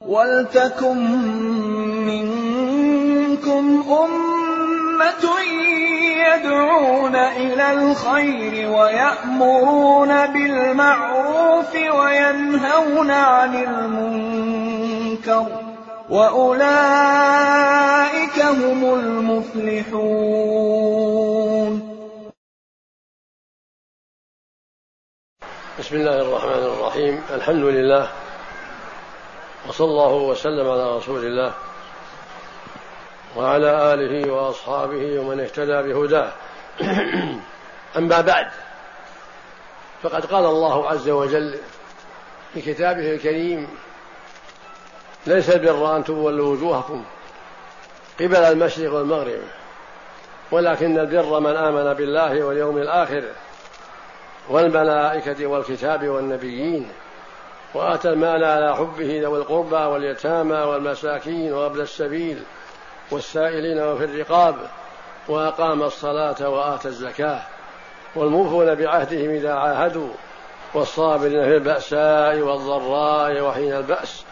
وَلْتَكُن مِّنكُمْ أُمَّةٌ يَدْعُونَ إِلَى الْخَيْرِ وَيَأْمُرُونَ بِالْمَعْرُوفِ وَيَنْهَوْنَ عَنِ الْمُنكَرِ ۚ وَأُولَٰئِكَ هُمُ الْمُفْلِحُونَ. بسم الله الرحمن الرحيم. الحمد لله وصلى الله وسلم على رسول الله وعلى آله وأصحابه ومن اهتدى بهداه. أما بعد فقد قال الله عز وجل في كتابه الكريم ليس البر أن تولوا وجوهكم قبل المشرق والمغرب ولكن البر من آمن بالله واليوم الآخر والملائكة والكتاب والنبيين. وآتى المال على حبه ذوي القربى واليتامى والمساكين وابن السبيل والسائلين وفي الرقاب وأقام الصلاة وآتى الزكاة. والموفون بعهدهم إذا عاهدوا والصابرين في البأساء والضراء وحين البأس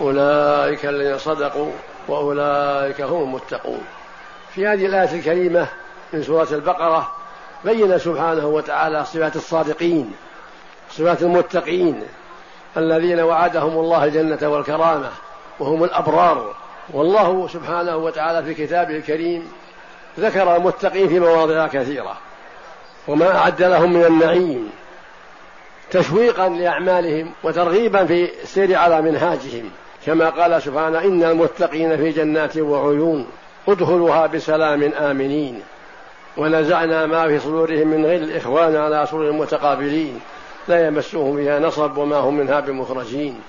أولئك الذين صدقوا وأولئك هم المتقون. في هذه الآية الكريمة من سورة البقرة بين سبحانه وتعالى صفات الصادقين صفات المتقين الذين وعدهم الله الجنة والكرامة وهم الأبرار. والله سبحانه وتعالى في كتابه الكريم ذكر المتقين في مواضع كثيرة. وما أعد لهم من النعيم تشويقا لأعمالهم وترغيبا في السير على منهاجهم. كما قال سبحانه إن المتقين في جنات وعيون. ادخلوها بسلام آمنين. ونزعنا ما في صدورهم من غل إخوانا على سرر متقابلين. لا يمسهم فيها نصب وما هم منها بمخرجين.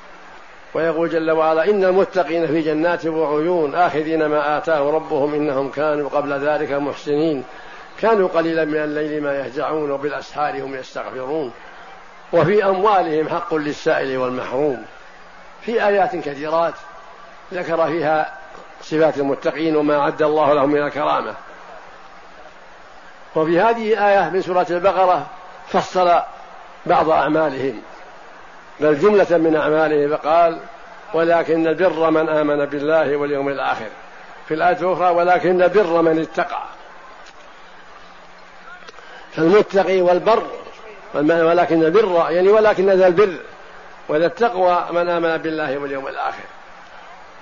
ويقول جل وعلا إن المتقين في جنات وعيون آخذين ما آتاه ربهم إنهم كانوا قبل ذلك محسنين. كانوا قليلا من الليل ما يهجعون وبالأسحار هم يستغفرون. وفي أموالهم حق للسائل والمحروم. في آيات كثيرات ذكر فيها صفات المتقين وما أعد الله لهم من الكرامة. وفي هذه الآية من سورة البقرة فصل بعض أعمالهم بل جملة من أعمالهم فقال ولكن البر من آمن بالله واليوم الآخر. في الآية الأخرى ولكن البر من اتقى. فالمتقي والبر ولكن البر يعني ولكن ذا البر وذا التقوى من آمن بالله واليوم الآخر.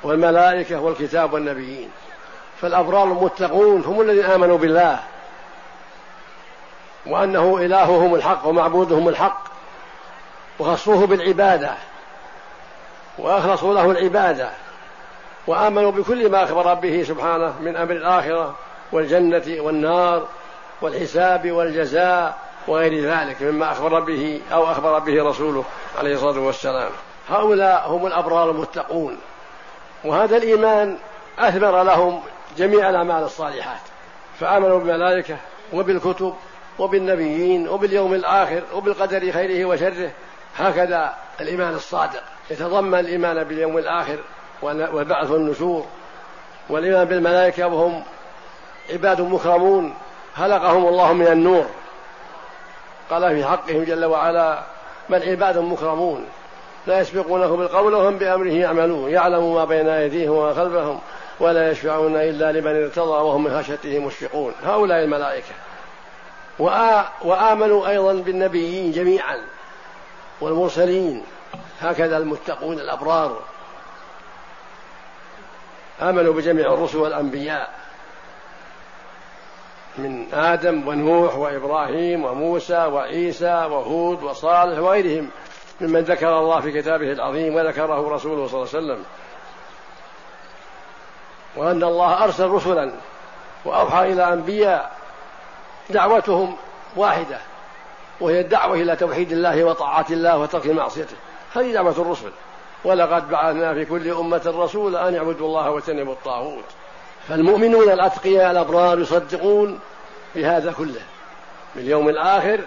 والملائكة والكتاب والنبيين. فالأبرار المتقون هم الذين آمنوا بالله. وأنه إلههم الحق ومعبودهم الحق وخصوه بالعبادة وأخلصوا له العبادة وآمنوا بكل ما أخبر به سبحانه من أمر الآخرة والجنة والنار والحساب والجزاء وغير ذلك مما أخبر به أو أخبر به رسوله عليه الصلاة والسلام. هؤلاء هم الأبرار المتقون. وهذا الإيمان أثمر لهم جميع الأعمال الصالحات. فآمنوا بالملائكة وبالكتب وبالنبيين وباليوم الآخر وبالقدر خيره وشره هكذا الإيمان الصادق. يتضمن الإيمان باليوم الآخر والبعث والنشور والإيمان بالملائكة وهم عباد مكرمون. خلقهم الله من النور. قال في حقهم جل وعلا بل عباد مكرمون. لا يسبقونه بالقول وهم بأمره يعملون. يعلم ما بين أيديهم وما خلفهم ولا يشفعون إلا لمن ارتضى وهم من خشيته مشفقون. هؤلاء الملائكة. وآمنوا أيضا بالنبيين جميعا والمرسلين. هكذا المتقون الأبرار. آمنوا بجميع الرسل والأنبياء من آدم ونوح وإبراهيم وموسى وعيسى وهود وصالح وغيرهم ممن ذكر الله في كتابه العظيم وذكره رسوله صلى الله عليه وسلم. وأن الله أرسل رسلا وأوحى إلى أنبياء دعوتهم واحدة وهي الدعوة إلى توحيد الله وطاعة الله وترك معصيته. هذه دعوة الرسل. ولقد بعثنا في كل أمة رسولا أن يعبدوا الله واجتنبوا الطاغوت. فالمؤمنون الأتقياء الأبرار يصدقون بهذا كله. باليوم الآخر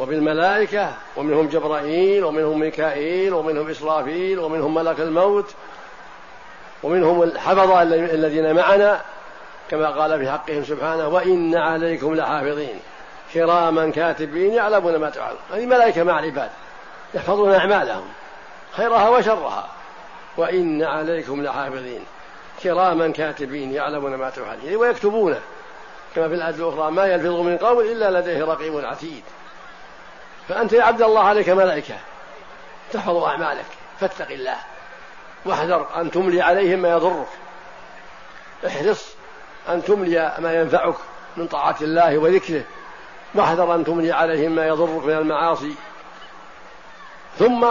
وبالملائكة ومنهم جبرائيل ومنهم ميكائيل ومنهم إسرافيل ومنهم ملك الموت ومنهم الحفظة الذين معنا. كما قال في حقهم سبحانه وإن عليكم لحافظين. كراما كاتبين يعلمون ما تفعلون. هذه ملائكة مع العباد. يحفظون أعمالهم. خيرها وشرها. وإن عليكم لحافظين. كراما كاتبين يعلمون ما تفعلون. ويكتبونه كما في الآية الأخرى ما يلفظ من قول إلا لديه رقيب عتيد. فأنت يا عبد الله عليك ملائكة. تحفظ أعمالك. فاتق الله. واحذر أن تملي عليهم ما يضرك. احرص أن تملي ما ينفعك من طاعة الله وذكره واحذر أن تملي عليهم ما يضرك من المعاصي. ثم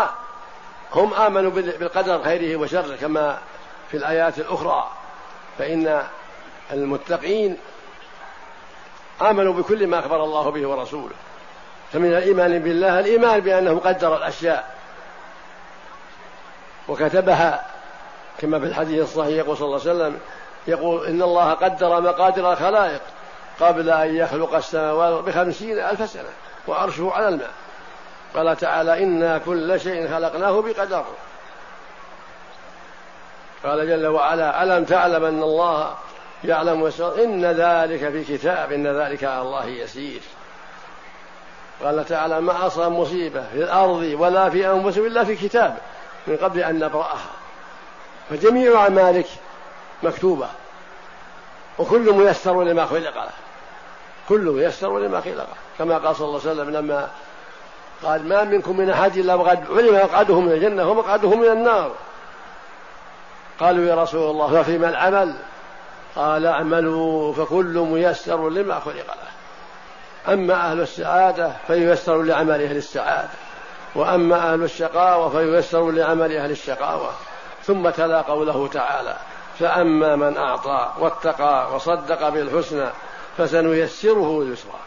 هم آمنوا بالقدر خيره وشره كما في الآيات الأخرى. فإن المتقين آمنوا بكل ما أخبر الله به ورسوله. فمن الإيمان بالله الإيمان بأنه قدر الأشياء. وكتبها كما في الحديث الصحيح يقول صلى الله عليه وسلم يقول إن الله قدر مقادر الخلائق قبل أن يخلق السماوات بخمسين ألف سنة وعرشه على الماء. قال تعالى إنا كل شيء خلقناه بقدر. قال جل وعلا ألم تعلم أن الله يعلم إن ذلك في كتاب إن ذلك على الله يسير. قال تعالى ما أصاب مصيبة في الأرض ولا في أنفسهم إلا في كتاب من قبل أن نبرأها فجميع أعمالك مكتوبة. وكل ميسر لما خلق له. كل ميسر لما خلق له. كما قال صلى الله عليه وسلم لما قال ما منكم من أحد إلا وقد علم مقعده من الجنة ومقعده من النار. قالوا يا رسول الله ففيما العمل قال اعملوا فكل ميسر لما خلق له. أما أهل السعادة فييسر لعمل أهل السعادة وأما أهل الشقاوة فييسر لعمل أهل الشقاوة. ثم تلا قوله تعالى فأما من أعطى واتقى وصدق بالحسنى فسنيسره لليسرى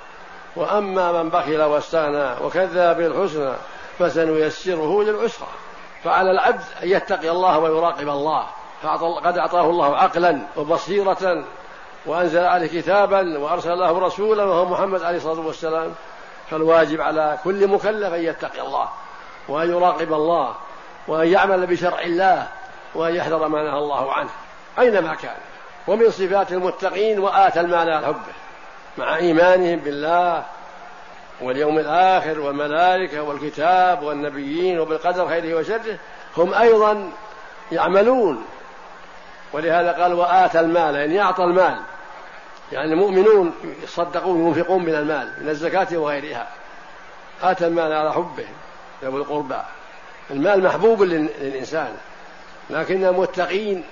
وأما من بخل واستغنى وكذب بالحسنى فسنيسره للعسرى. فعلى العبد أن يتقي الله ويراقب الله. قد أعطاه الله عقلا وبصيرة وأنزل عليه كتابا وأرسل له رسولا وهو محمد عليه الصلاة والسلام. فالواجب على كل مكلف أن يتقي الله وأن يراقب الله وأن يعمل بشرع الله وأن يحذر ما نهى الله عنه. أينما كان؟ ومن صفات المتقين وآتى المال على حبه مع إيمانهم بالله واليوم الآخر والملائكة والكتاب والنبيين وبالقدر خيره وشره هم أيضا يعملون. ولهذا قال وآتى المال يعني يعطى المال. يعني المؤمنون يصدقون ينفقون من المال من الزكاة وغيرها. آتى المال على حبه ذوي القربى. المال محبوب للإنسان. لكن المتقين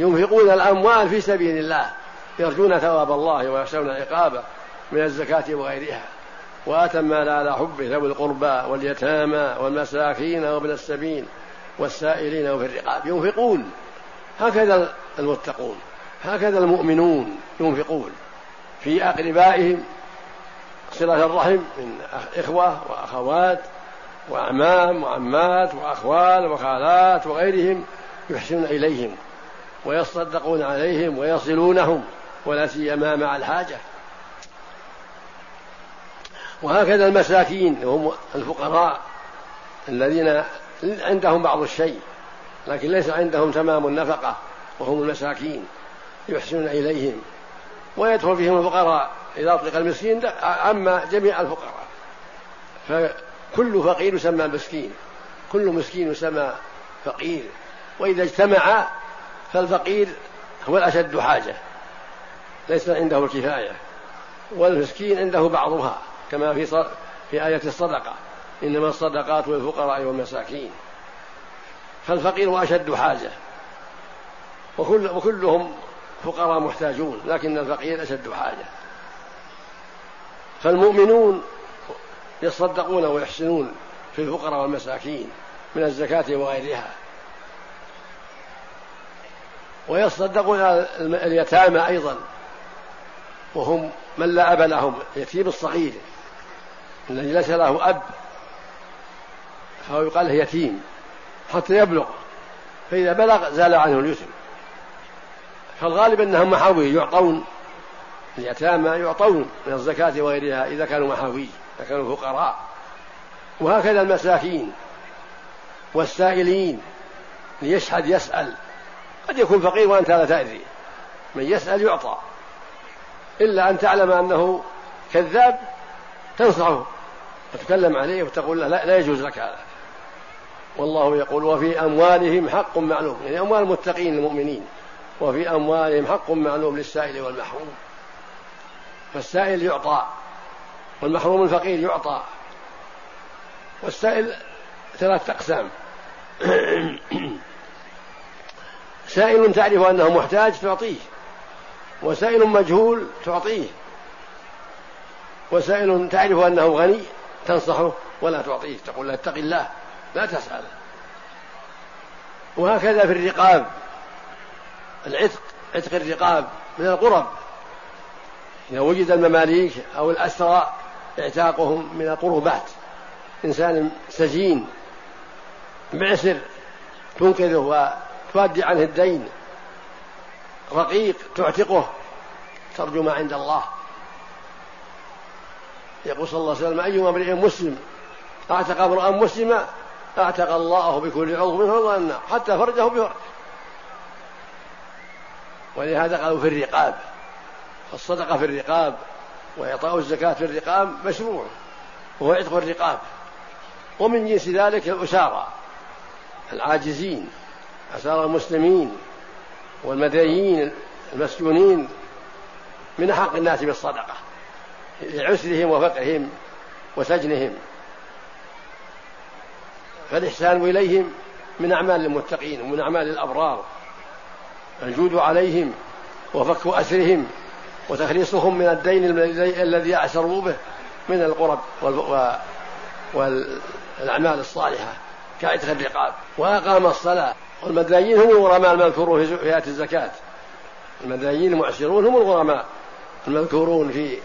ينفقون الأموال في سبيل الله يرجون ثواب الله ويخشون عقابه من الزكاة وغيرها. وآتى المال على حبه ذوي القربى واليتامى والمساكين وابن السبيل والسائلين وفي الرقاب. ينفقون. هكذا المتقون هكذا المؤمنون ينفقون. في أقربائهم صلة الرحم من إخوة وأخوات وأعمام وعمات وأخوال وخالات وغيرهم يحسنون إليهم. ويصدقون عليهم ويصلونهم ولا سيما مع الحاجة. وهكذا المساكين هم الفقراء الذين عندهم بعض الشيء لكن ليس عندهم تمام النفقة وهم المساكين يحسنون إليهم. ويدخل فيهم الفقراء إذا أطلق المسكين أما جميع الفقراء. فكل فقير يسمى مسكين كل مسكين يسمى فقير. وإذا اجتمع فالفقير هو الأشد حاجة ليس عنده الكفاية والمسكين عنده بعضها كما في في آية الصدقة إنما الصدقات للفقراء والمساكين. فالفقير أشد حاجة وكل وكلهم فقراء محتاجون لكن الفقير أشد حاجة. فالمؤمنون يصدقون ويحسنون في الفقراء والمساكين من الزكاة وغيرها. ويصدقون اليتامى أيضا. وهم من لا أب لهم يتيم الصغير الذي ليس له أب فهو يقال له يتيم حتى يبلغ. فإذا بلغ زال عنه اليتم. فالغالب أنهم محاوي يعطون اليتامى يعطون من الزكاة وغيرها إذا كانوا محاوي إذا كانوا فقراء. وهكذا المساكين والسائلين ليشهد يسأل. قد يكون فقير وأنت لا تدري من يسأل يعطى. إلا أن تعلم أنه كذاب تنصحه وتكلم عليه وتقول له لا, لا يجوز لك هذا. والله يقول وفي أموالهم حق معلوم. يعني أموال المتقين المؤمنين. وفي أموالهم حق معلوم للسائل والمحروم. فالسائل يعطى والمحروم الفقير يعطى. والسائل ثلاثة أقسام. سائل تعرف أنه محتاج تعطيه وسائل مجهول تعطيه وسائل تعرف أنه غني تنصحه ولا تعطيه تقول له اتق الله لا تسأل. وهكذا في الرقاب العتق عتق الرقاب من القرب. إذا وجد المماليك أو الأسرى اعتاقهم من القربات إنسان سجين معسر تنقذه وتؤدي عنه الدين. رقيق تعتقه. ترجو ما عند الله. يقول صلى الله عليه وسلم أيما امرئ مسلم أعتق امرأ مسلما أعتق الله بكل عضو منه حتى فرجه بفرج. ولهذا قالوا في الرقاب. الصدقة في الرقاب وإعطاء الزكاة في الرقاب مشروع وهو عتق الرقاب. ومن جنس ذلك الأسارى العاجزين. أسارى المسلمين والمدنيين المسجونين من حق الناس بالصدقة لعسرهم وفقرهم وسجنهم فالإحسان إليهم من أعمال المتقين ومن أعمال الأبرار الجود عليهم وفك أسرهم وتخليصهم من الدين الذي أعسروا به من القرب والأعمال الصالحة كعتق الرقاب وأقام الصلاة والمدنيين هم الغرماء المذكورون في آيات الزكاة. المدنيين المعسرون هم الغرماء المذكورون في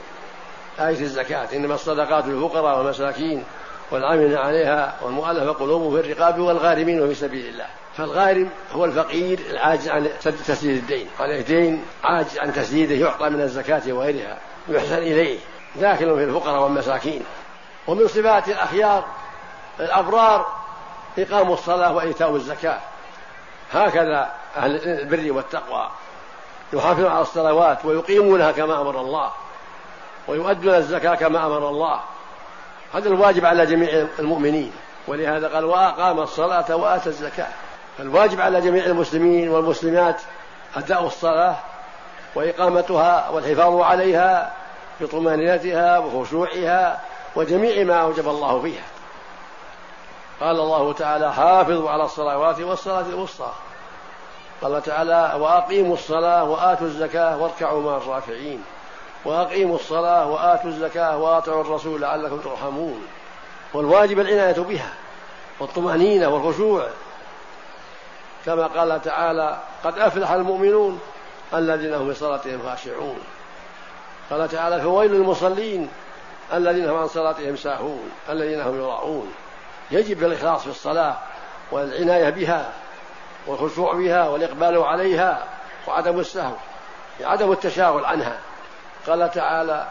آية الزكاة. إنما الصدقات للفقراء والمساكين والعاملين عليها والمؤلفة قلوبهم في الرقاب والغارمين في سبيل الله. فالغارم هو الفقير العاجز عن تسديد الدين. عليه دين عاجز عن تسديده يعطى من الزكاة وغيرها يحسن إليه. داخل في الفقراء والمساكين. ومن صفات الأخيار الأبرار إقام الصلاة وإيتاء الزكاة. هكذا أهل البر والتقوى يحافظون على الصلوات ويقيمونها كما أمر الله ويؤدون الزكاة كما أمر الله. هذا الواجب على جميع المؤمنين. ولهذا قال وأقام الصلاة وآتى الزكاة. فالواجب على جميع المسلمين والمسلمات أداء الصلاة وإقامتها والحفاظ عليها بطمأنينتها وخشوعها وجميع ما أوجب الله فيها. قال الله تعالى حافظوا على الصلوات والصلاة الوسطى. قال تعالى وأقيموا الصلاة وآتوا الزكاة واركعوا مع الراكعين وأقيموا الصلاة وآتوا الزكاة وأطيعوا الرسول لعلكم ترحمون. والواجب العناية بها والطمأنينة والخشوع. كما قال تعالى قد أفلح المؤمنون الذين هم في صلاتهم خاشعون. قال تعالى فويل للمصلين الذين هم عن صلاتهم ساهون الذين هم يراعون يجب الإخلاص في الصلاة والعناية بها والخشوع بها والإقبال عليها وعدم السهو عدم التشاغل عنها. قال تعالى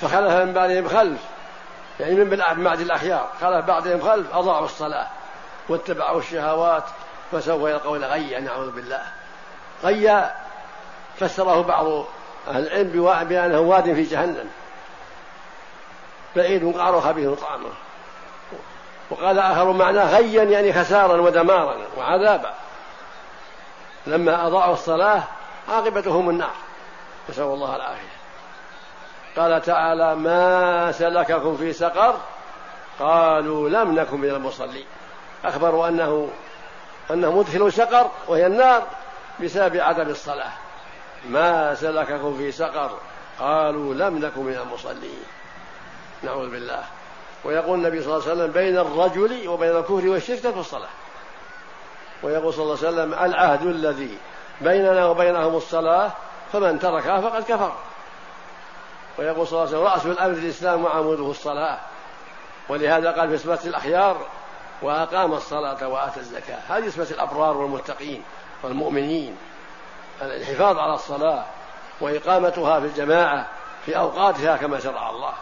فخلف من بعدهم خلف يعني من بعد الأخيار خلف بعدهم خلف أضاعوا الصلاة واتبعوا الشهوات فسوف يلقون غيا نعوذ بالله. غيا فسره بعض أهل العلم بأنه واد في جهنم بعيد قعر خبيث طعمه وقال آخر معناه غيا يعني خسارا ودمارا وعذابا. لما أضاعوا الصلاة عاقبتهم النار. نسأل الله العافية. قال تعالى ما سلككم في سقر؟ قالوا لم نكن من المصلين. أخبروا أنه أنه مدخل سقر وهي النار بسبب عدم الصلاة. ما سلككم في سقر؟ قالوا لم نكن من المصلين. نعوذ بالله. ويقول النبي صلى الله عليه وسلم بين الرجل وبين الكفر والشرك ترك الصلاة. ويقول صلى الله عليه وسلم العهد الذي بيننا وبينهم الصلاة فمن تركها فقد كفر. ويقول صلى الله عليه وسلم رأس الأمر الإسلام وعموده الصلاة. ولهذا قال في صفة الأخيار وأقام الصلاة وآتى الزكاة. هذه صفة الأبرار والمتقين والمؤمنين. الحفاظ على الصلاة وإقامتها في الجماعة في أوقاتها كما شرع الله.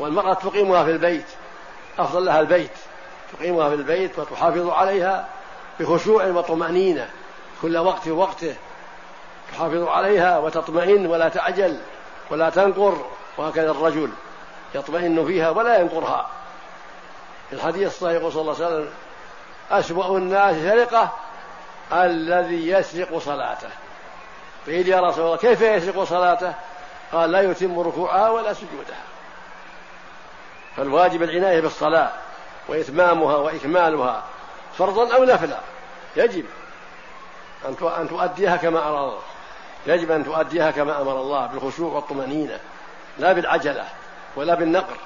والمرأة تقيمها في البيت أفضل لها البيت تقيمها في البيت وتحافظ عليها بخشوع وطمأنينة كل وقت وقته تحافظ عليها وتطمئن ولا تعجل ولا تنقر وهكذا الرجل يطمئن فيها ولا ينقرها. في الحديث الصحيح صلى الله عليه وسلم أسوأ الناس سرقة الذي يسرق صلاته. قيل يا رسول الله كيف يسرق صلاته؟ قال لا يتم ركوعها ولا سجودها. فالواجب العناية بالصلاة وإتمامها وإكمالها فرضا أو نفلا. يجب أن تؤديها كما أمر الله. يجب أن تؤديها كما أمر الله بالخشوع والطمأنينة لا بالعجلة ولا بالنقر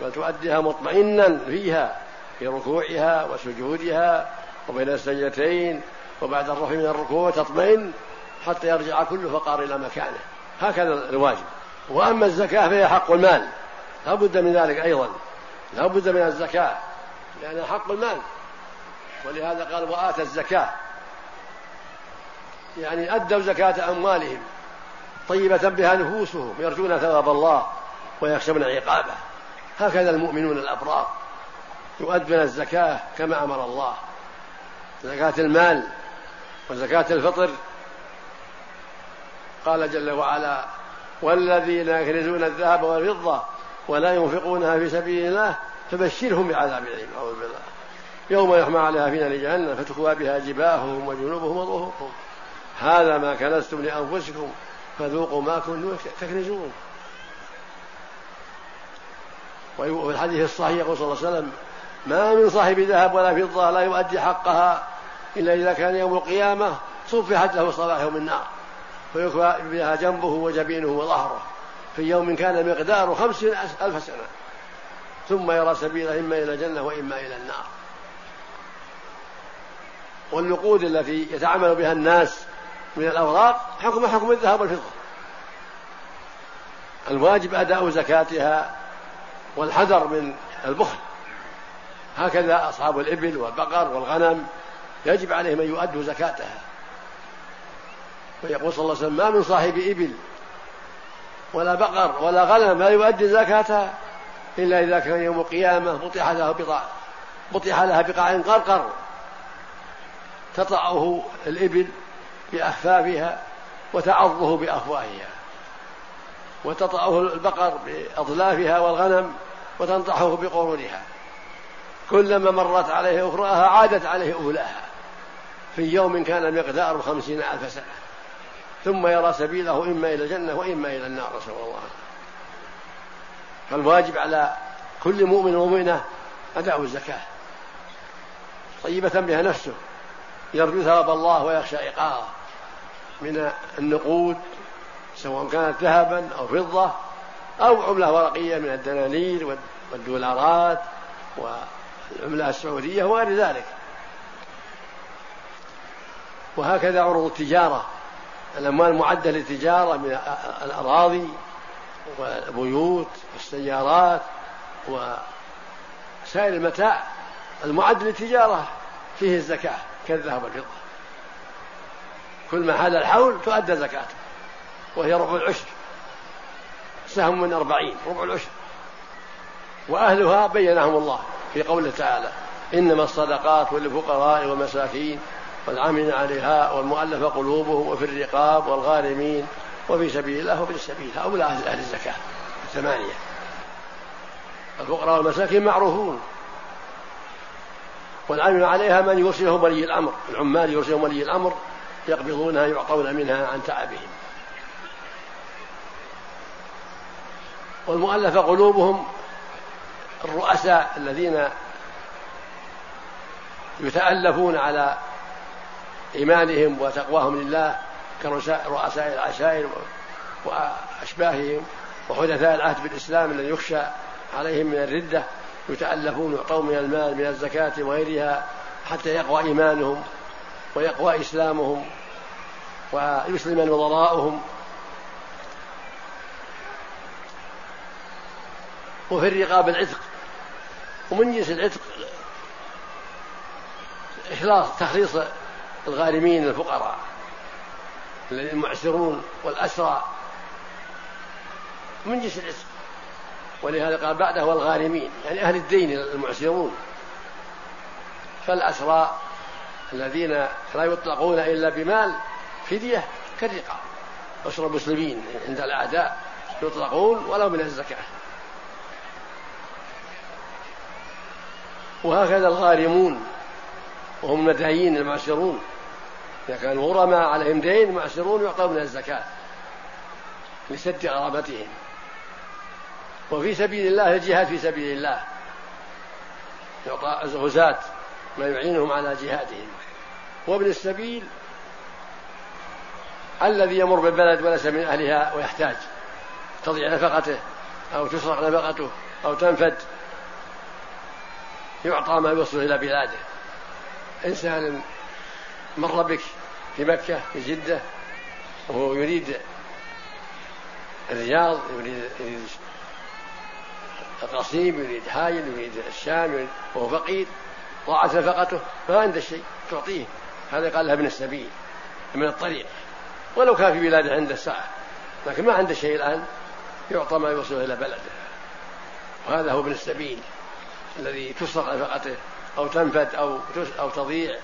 بل تؤديها مطمئنا فيها في ركوعها وسجودها وبين السجدتين وبعد الرفع من الركوع تطمئن حتى يرجع كل فقار إلى مكانه. هكذا الواجب. وأما الزكاة فهي حق المال. لا بد من ذلك أيضا. لا بد من الزكاة لأنها حق المال. ولهذا قال وآتى الزكاة. يعني أدوا زكاة أموالهم طيبة بها نفوسهم يرجون ثواب الله ويخشون عقابه. هكذا المؤمنون الأبرار. يؤدون الزكاة كما أمر الله. زكاة المال وزكاة الفطر. قال جل وعلا والذين يكنزون الذهب والفضة ولا ينفقونها في سبيل الله فبشرهم بعذاب أليم أعوذ بالله. يوم يحمى عليها في نار جهنم فتكوى بها جباههم وجنوبهم وظهورهم هذا ما كنزتم لأنفسكم فذوقوا ما كنتم تكنزون. وفي الحديث الصحيح يقول صلى الله عليه وسلم ما من صاحب ذهب ولا فضة لا يؤدي حقها إلا إذا كان يوم القيامة صفحت له صباحه من نار فيكوى بها جنبه وجبينه وظهره. في يوم كان مقداره خمسين ألف سنة. ثم يرى سبيله إما إلى الجنة وإما إلى النار. والنقود التي يتعامل بها الناس من الأوراق حكم حكم الذهب والفضة. الواجب أداء زكاتها والحذر من البخل. هكذا أصحاب الإبل والبقر والغنم يجب عليهم أن يؤدوا زكاتها. ويقول صلى الله عليه وسلم ما من صاحب إبل ولا بقر ولا غنم لا يؤدي زكاتها إلا إذا كان يوم القيامة بطح لها بقاع بطح لها بقاع قرقر. تطأه الإبل بأخفافها وتعضه بأفواهها. وتطأه البقر بأضلافها والغنم وتنطحه بقرونها. كلما مرت عليه أخراها عادت عليه أولاها في يوم كان مقداره خمسين ألف سنة. ثم يرى سبيله إما إلى الجنة وإما إلى النار نسأل الله. فالواجب على كل مؤمن ومؤمنة أداء الزكاة. طيبة بها نفسه. يرجو ثواب الله ويخشى عقابه من النقود سواء كانت ذهبا أو فضة أو عملة ورقية من الدنانير والدولارات والعملة السعودية وغير ذلك. وهكذا عروض التجارة. الأموال معدة للتجارة من الأراضي والبيوت والسيارات وسائر المتاع المعد للتجارة. فيه الزكاة كالذهب والفضة. كل ما حال الحول تؤدى زكاته وهي ربع العشر. سهم من أربعين ربع العشر. وأهلها بينهم الله في قوله تعالى إنما الصدقات للفقراء والمساكين. والعاملين عليها والمؤلفة قلوبهم وفي الرقاب والغارمين وفي سبيل الله وفي السبيل هؤلاء أهل, الزكاة الثمانية. الفقراء والمساكين معروفون. والعامل عليها من يوصلهم ولي الأمر العمال يوصلهم ولي الأمر يقبضونها يعطون منها عن تعبهم. والمؤلف قلوبهم الرؤساء الذين يتألفون على إيمانهم وتقواهم لله كرؤساء العشائر وأشباههم وحدثاء العهد بالإسلام الذي يخشى عليهم من الردة يتألفون يعطون من المال من الزكاة وغيرها حتى يقوى إيمانهم ويقوى إسلامهم ويسلم نظراؤهم. وفي الرقاب العتق ومن جنس العتق إخلاص تخليص الغارمين الفقراء المعسرون والأسرى من جنس العتق ولهذا قال بعده والغارمين يعني أهل الدين المعسرون. فالأسرى الذين لا يطلقون إلا بمال فدية كالرقاب. أسرى المسلمين عند الأعداء يطلقون ولو من الزكاة. وهكذا الغارمون وهم المدايين المعسرون. إذا كانوا غرماء عليهم دين معسرون يعطون الزكاة لسد غرامتهم وفي سبيل الله الجهاد في سبيل الله. يعطى غزاة ما يعينهم على جهادهم. وابن السبيل الذي يمر بالبلد وليس من أهلها ويحتاج. تضيع نفقته أو تسرق نفقته أو تنفد. يعطى ما يوصل إلى بلاده. إنسان مر بك في مكة في جدة. وهو يريد الرياض يريد, يريد القصيم يريد هايل يريد الشام يريد وهو فقير. ضاعت نفقته ما عنده شيء تعطيه. هذا قال له ابن السبيل من الطريق. ولو كان في بلاده عنده ساعة لكن ما عنده شيء الآن يعطى ما يوصله إلى بلده. وهذا هو ابن السبيل الذي تسرق نفقته أو تنفد أو أو تضيع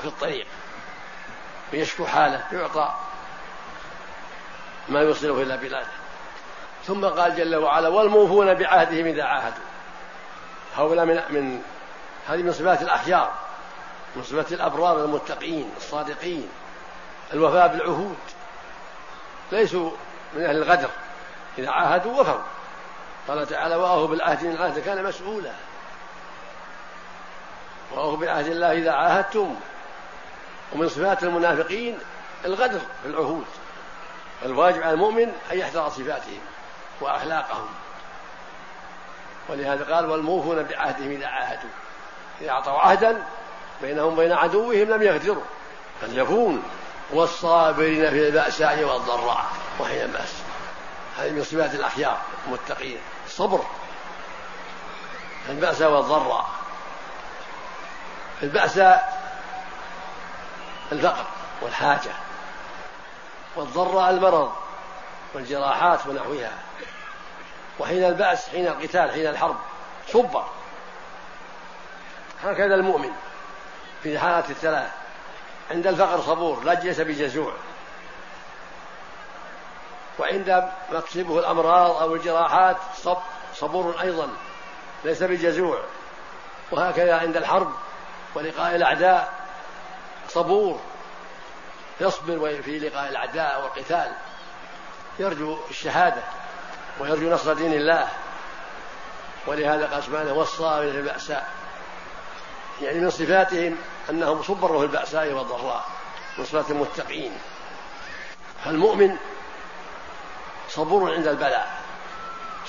في الطريق. ويشكو حاله يعطى ما يوصله إلى بلاده ثم قال جل وعلا والموفون بعهدهم إذا عاهدوا. هؤلاء من من هذه من صفات الأخيار من صفات الأبرار المتقين الصادقين الوفاء بالعهود. ليسوا من أهل الغدر. إذا عاهدوا وفوا. قال تعالى وأوفوا بالعهد إن العهد كان مسؤولا. وأوفوا بعهد الله إذا عاهدتم. ومن صفات المنافقين الغدر في العهود. الواجب على المؤمن أن يحذر صفاتهم وأخلاقهم. ولهذا قال والموفون بعهدهم إذا عاهدوا. إذا أعطوا عهدا بينهم وبين عدوهم لم يغدروا. بل يكون والصابرين في البأساء والضراء وحين البأس هذه من صفات الأخيار المتقين. الصبر في البأساء والضراء. في البأساء الفقر والحاجة والضراء المرض والجراحات ونحوها وحين البأس حين القتال حين الحرب صبر هكذا المؤمن في الحالات الثلاث. عند الفقر صبور لا جلس بجزوع. وعند تصيبه الأمراض أو الجراحات صب صبور أيضا ليس بجزوع. وهكذا عند الحرب ولقاء الأعداء. صبور يصبر في لقاء الأعداء والقتال يرجو الشهادة ويرجو نصر دين الله. ولهذا قال سبحانه والصابر في البأساء يعني من صفاتهم أنهم صبروا في البأساء والضراء من صفات المتقين. فالمؤمن صبور عند البلاء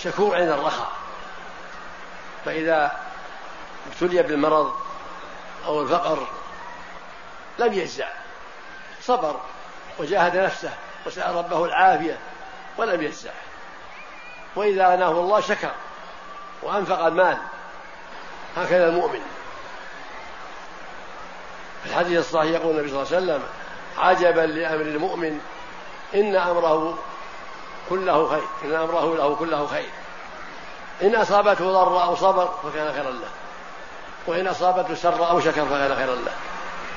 شكور عند الرخاء. فإذا ابتلي بالمرض أو الفقر لم يجزع. صبر وجاهد نفسه وسأل ربه العافية ولم يجزع. وإذا أناه الله شكر وأنفق المال هكذا المؤمن. في الحديث الصحيح يقول النبي صلى الله عليه وسلم عجبا لأمر المؤمن إن أمره كله خير إن أمره له كله خير. إن أصابته ضر أو صبر فكان خيرا له وإن أصابته سر أو شكر فكان خيرا له.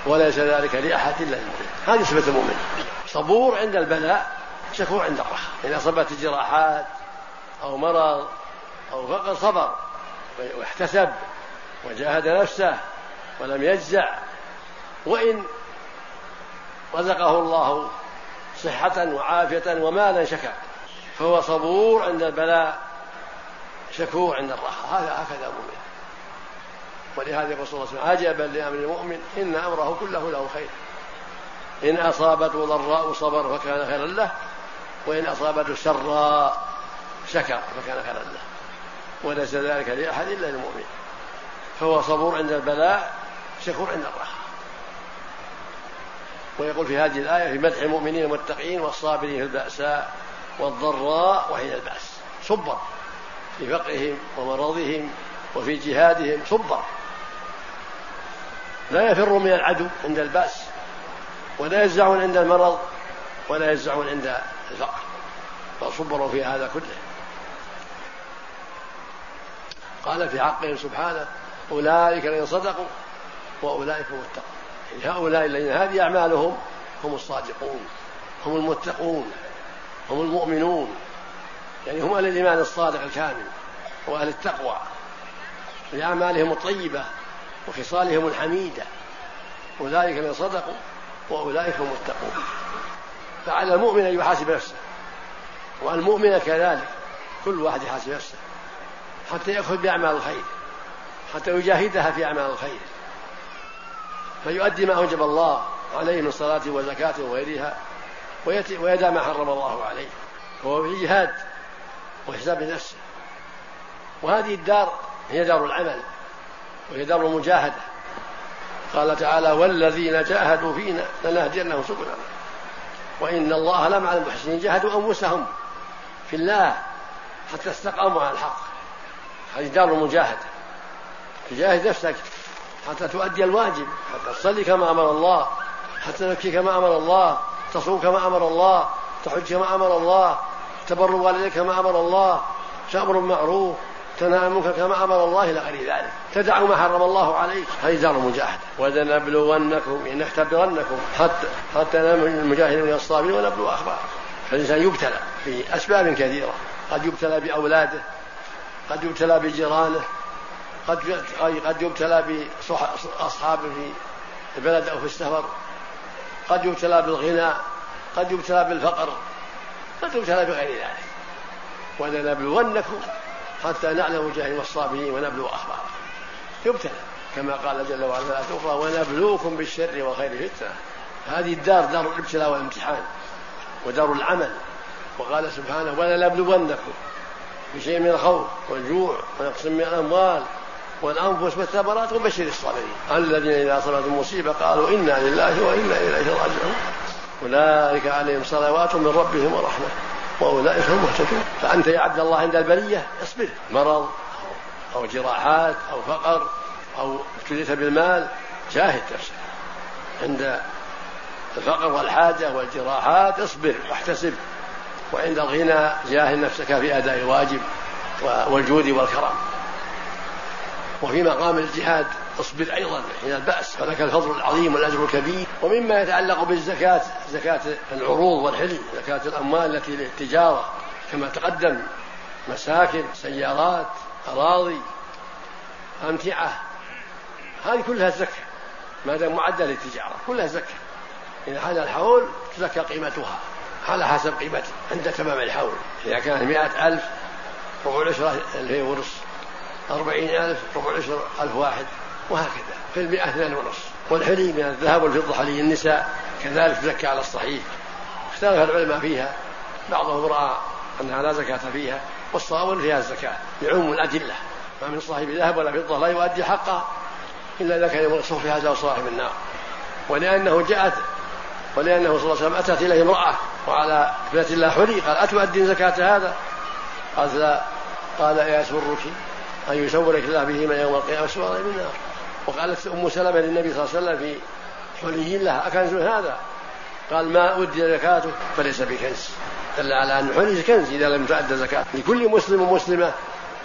وليس ذلك لأحد إلا المؤمن. هذه صفة المؤمن. صبور عند البلاء شكور عند الرخاء. إن أصابته جراحات أو مرض أو فقر صبر واحتسب وجاهد نفسه ولم يجزع وإن رزقه الله صحة وعافية ومالا شكر فهو صبور عند البلاء شكور عند الرخاء. هذا هكذا مؤمن. ولهذا يقول صلى الله عليه وسلم عجبا لأمر المؤمن إن أمره كله له خير. إن أصابته ضراء صبر فكان خيرا له وإن أصابته سراء شكر فكان خيرا له. وليس ذلك لأحد إلا المؤمن فهو صبور عند البلاء شكور عند الرخاء ويقول في هذه الآية في مدح المؤمنين المتقين والصابرين في البأساء والضراء وحين البأس. صبر في فقرهم ومرضهم وفي جهادهم صبر. لا يفر من العدو عند البأس ولا يزعون عند المرض ولا يزعون عند الفقر. بل صبروا في هذا كله. قال في حقهم سبحانه أولئك الذين صدقوا وأولئك هم يعني هؤلاء الذين هذه أعمالهم هم الصادقون هم المتقون هم المؤمنون. يعني هم أهل الإيمان الصادق الكامل وأهل التقوى. لأعمالهم الطيبة. وخصالهم الحميدة. أولئك من صدقوا وأولئك هم المتقون. فعلى المؤمن أن يحاسب نفسه. والمؤمن كذلك. كل واحد يحاسب نفسه. حتى يأخذ بأعمال الخير. حتى يجاهدها في أعمال الخير. فيؤدي ما أوجب الله عليه من صلاة وزكاة وغيرها. ويدع ما حرم الله عليه. وهو في جهاد وحساب نفسه. وهذه الدار هي دار العمل. وهي دار المجاهدة. قال تعالى والذين جاهدوا فينا لنهدينهم سبلنا. وإن الله لمع المحسنين جاهدوا أنفسهم في الله حتى استقاموا على الحق. هذه دار المجاهدة. تجاهد نفسك حتى تؤدي الواجب حتى تصلي كما أمر الله حتى تبكي كما أمر الله تصوم كما أمر الله تحج كما أمر الله تبر والديك كما أمر الله تأمر بالمعروف تنهى المنكر كما أمر الله إلى غير ذلك. تدع ما حرم الله عليك. هذه دار المجاهدة. ولنبلونكم إن نختبرنكم حتى حتى المجاهدين من الصابرين ونبلو أخباركم. فالإنسان يبتلى في أسباب كثيرة. قد يبتلى بأولاده قد يبتلى بجيرانه قد قد يبتلى بأصحابه في البلد أو في السفر قد يبتلى بالغنى قد يبتلى بالفقر قد يبتلى بغير ذلك. ولنبلونكم حتى نعلم المجاهدين والصابرين ونبلو أخباركم يبتلى. كما قال جل وعلا لا أخرى ونبلوكم بالشر والخير فتنة هذه الدار دار الابتلاء والامتحان ودار العمل. وقال سبحانه ولنبلونكم بشيء من الخوف والجوع ونقص من الأموال والأنفس والثمرات وبشر الصابرين. الذين إذا أصابتهم مصيبة قالوا إنا لله وإنا إليه راجعون. أولئك عليهم صلوات من ربهم ورحمة. وأولئك هم المهتدون. فأنت يا عبد الله عند البلية اصبر. مرض أو جراحات أو فقر أو ابتليت بالمال جاهد نفسك. عند الفقر والحاجة والجراحات اصبر واحتسب. وعند الغنى جاهد نفسك في أداء الواجب والجود والكرم. وفي مقام الجهاد اصبر أيضا حين الباس فلك الفضل العظيم والاجر الكبير. ومما يتعلق بالزكاة زكاة العروض والحلي زكاة الأموال التي للتجارة كما تقدم مساكن سيارات أراضي أمتعة. هذه كلها زكاة ما دام معدة للتجارة كلها زكاة. إذا حال الحول تزكى قيمتها على حسب قيمتها عند تمام الحول. إذا كانت مئة ألف ربع العشرة هي ورث أربعين ألف ربع عشر ألف واحد. وهكذا في المئة اثنان ونصف والحلي من الذهب والفضة حلي النساء كذلك تزكى على الصحيح. اختلف العلماء فيها. بعضهم رأى أنها لا زكاة فيها والصواب فيها الزكاة لعموم الأدلة. ما من صاحب ذهب ولا فضة لا يؤدي حقه إلا إذا كان يوم في هذا صاحب النار. ولأنه جاءت ولأنه صلى الله عليه وسلم أتت إليه امرأة وعلى ابنة الله حلي قال أتؤدين زكاة هذا؟ قالت لا. قال أيسرك أن يسورك الله بهما يوم القيامة؟ سوارا من النار. وقالت أم سلمة للنبي صلى الله عليه وسلم في حلي لها أكنز هذا؟ قال ما أدي زكاته فليس بكنز. دل على أن الحلي كنز إذا لم تؤد زكاة. لكل مسلم ومسلمة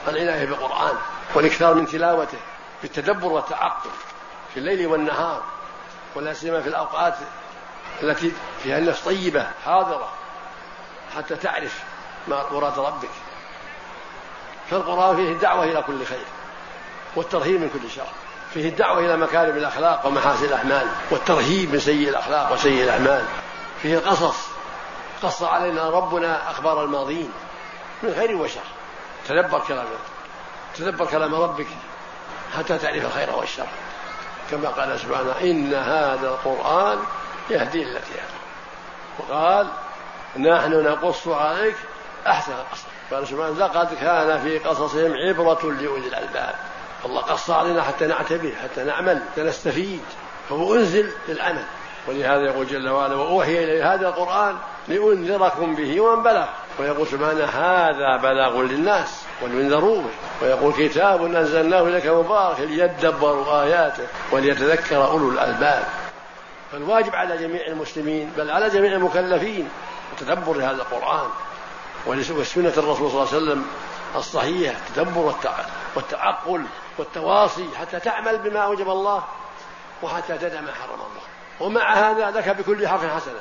العناية بالقرآن والإكثار من تلاوته بالتدبر والتعقل في الليل والنهار ولا سيما في الأوقات التي فيها النفس طيبة حاضرة حتى تعرف ما مراد ربك. فالقرآن فيه الدعوة إلى كل خير والترهيب من كل شر. فيه الدعوة إلى مكارم الأخلاق ومحاسن الأعمال والترهيب من سيء الأخلاق وسيء الأعمال. فيه القصص. قص علينا ربنا أخبار الماضين من خير وشر. تدبر كلامه تدبر كلام ربك حتى تعرف الخير والشر. كما قال سبحانه إن هذا القرآن يهدي هدى وقال نحن نقص عليك أحسن القصص. قال سبحانه لقد كان في قصصهم عبرة لأولي الألباب. الله قص علينا حتى نعتبر حتى نعمل حتى نستفيد. فهو أنزل للعمل. ولهذا يقول جل وعلا وأوحي إلي هذا القرآن لأنذركم به ومن بلغ. ويقول سبحانه هذا بلاغ للناس ولينذروا ويقول كتاب أنزلناه إليك مبارك ليدبروا آياته وليتذكر أولو الألباب. فالواجب على جميع المسلمين بل على جميع المكلفين تدبر هذا القرآن. وسنة الرسول صلى الله عليه وسلم الصحيحة التدبر والتعقل والتواصي حتى تعمل بما أوجب الله وحتى تدع ما حرم الله. ومع هذا لك بكل حرف حسنة.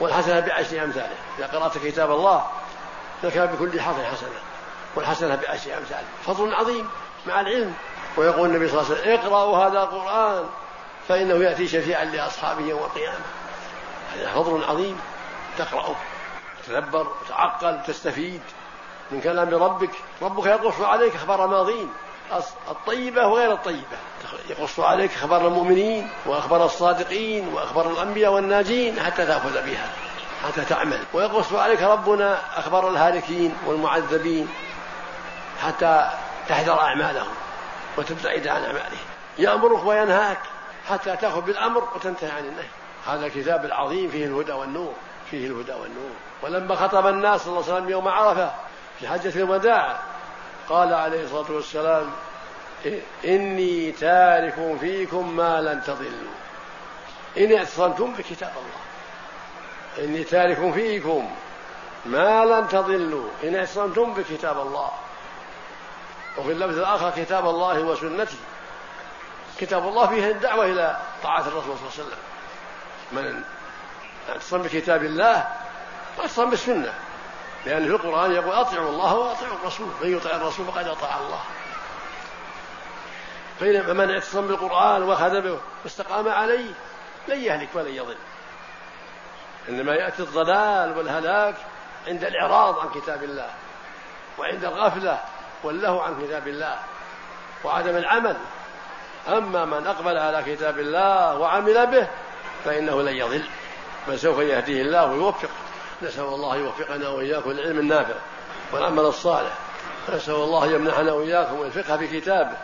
والحسنة بعشر أمثاله إذا قرأت كتاب الله لك بكل حرف حسنة. والحسنة بعشر أمثاله فضل عظيم مع العلم. ويقول النبي صلى الله عليه وسلم اقرأوا هذا القرآن فإنه يأتي شفيعا لأصحابه يوم القيامة. هذا فضل عظيم. تقرأه تتدبر وتعقل وتستفيد من كلام ربك ربك يقص عليك أخبار ماضين. الطيبة وغير الطيبة. يقص عليك أخبار المؤمنين وأخبار الصادقين وأخبار الأنبياء والناجين حتى تأخذ بها حتى تعمل. ويقص عليك ربنا أخبار الهالكين والمعذبين حتى تحذر أعمالهم وتبتعد عن أعمالهم. يأمرك وينهاك حتى تأخذ بالأمر وتنتهي عن النهي. هذا الكتاب العظيم فيه الهدى والنور فيه الهدى والنور. ولما خطب الناس صلى الله عليه وسلم يوم عرفة في حجة الوداع. قال عليه الصلاة والسلام إني تارك فيكم ما لن تضلوا. إن اعتصمتم بكتاب الله. إني تارك فيكم ما لن تضلوا. إن اعتصمتم بكتاب الله. وفي اللفظ الآخر كتاب الله وسنتي. كتاب الله فيه الدعوة إلى طاعة الرسول صلى الله عليه وسلم. من اعتصم بكتاب الله واعتصم بالسنة. لأن في القرآن يقول أطيعوا الله وأطيعوا الرسول من يطع الرسول فقد أطاع الله. فمن اعتصم بالقرآن وأخذ به واستقام عليه لن يهلك ولن يضل. إنما يأتي الضلال والهلاك عند الإعراض عن كتاب الله وعند الغفلة والله عن كتاب الله وعدم العمل. أما من أقبل على كتاب الله وعمل به فإنه لن يضل بل سوف يهديه الله ويوفقه. نسأل الله يوفقنا وإياكم العلم النافع والعمل الصالح. نسأل الله يمنحنا وإياكم الفقه في كتابه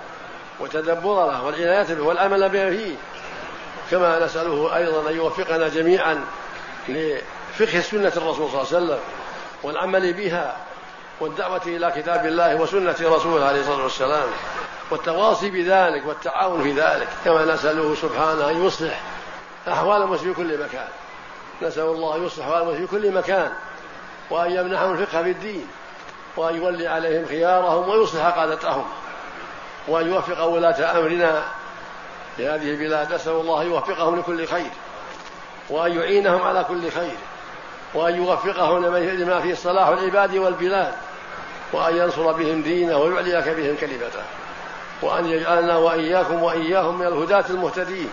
وتدبر له والعناية به والعمل به فيه. كما نسأله أيضا أن يوفقنا جميعا لفقه سنة الرسول صلى الله عليه وسلم والعمل بها والدعوة إلى كتاب الله وسنة رسوله عليه الصلاة والسلام والتواصي بذلك والتعاون في ذلك. كما نسأله سبحانه أن يصلح أحوال المسلمين في كل مكان. نسأل الله يصلح في كل مكان وأن يمنحهم الفقه في الدين وأن يولي عليهم خيارهم ويصلح قادتهم وأن يوفق ولاة أمرنا في هذه البلاد. نسأل الله يوفقهم لكل خير وأن يعينهم على كل خير وأن يوفقهم لما فيه صلاح العباد والبلاد وأن ينصر بهم دينه ويعلي بهم كلمته وأن يجعلنا وإياكم وإياهم من الهداة المهتدين.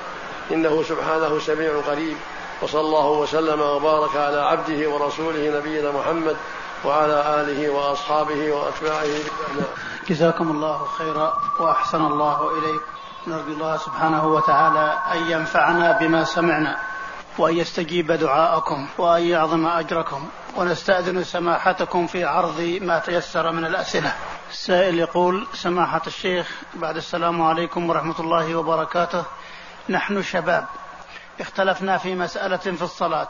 إنه سبحانه سميع قريب. وصلى الله وسلم وبارك على عبده ورسوله نبينا محمد وعلى آله وأصحابه وأتباعه. جزاكم الله خيرا وأحسن الله إليكم. نرجو الله سبحانه وتعالى أن ينفعنا بما سمعنا وأن يستجيب دعاءكم وأن يعظم أجركم ونستأذن سماحتكم في عرض ما تيسر من الأسئلة. السائل يقول سماحة الشيخ بعد السلام عليكم ورحمة الله وبركاته. نحن شباب. اختلفنا في مسألة في الصلاة.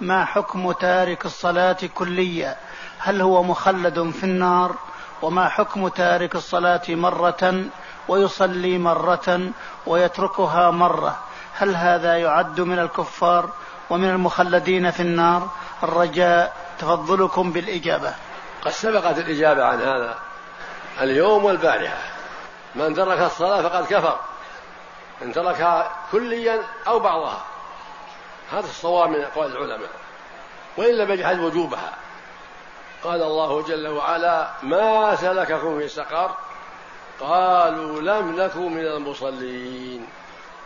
ما حكم تارك الصلاة كليا هل هو مخلد في النار؟ وما حكم تارك الصلاة مرة ويصلي مرة ويتركها مرة؟ هل هذا يعد من الكفار ومن المخلدين في النار؟ الرجاء تفضلكم بالإجابة. قد سبقت الإجابة عن هذا اليوم والبارحة. من ترك الصلاة فقد كفر. إن تركها كليا أو بعضها. هذا الصواب من أقوال العلماء. وإلا بجحد وجوبها. قال الله جل وعلا ما سلككم في سقر قالوا لم نكن من المصلين.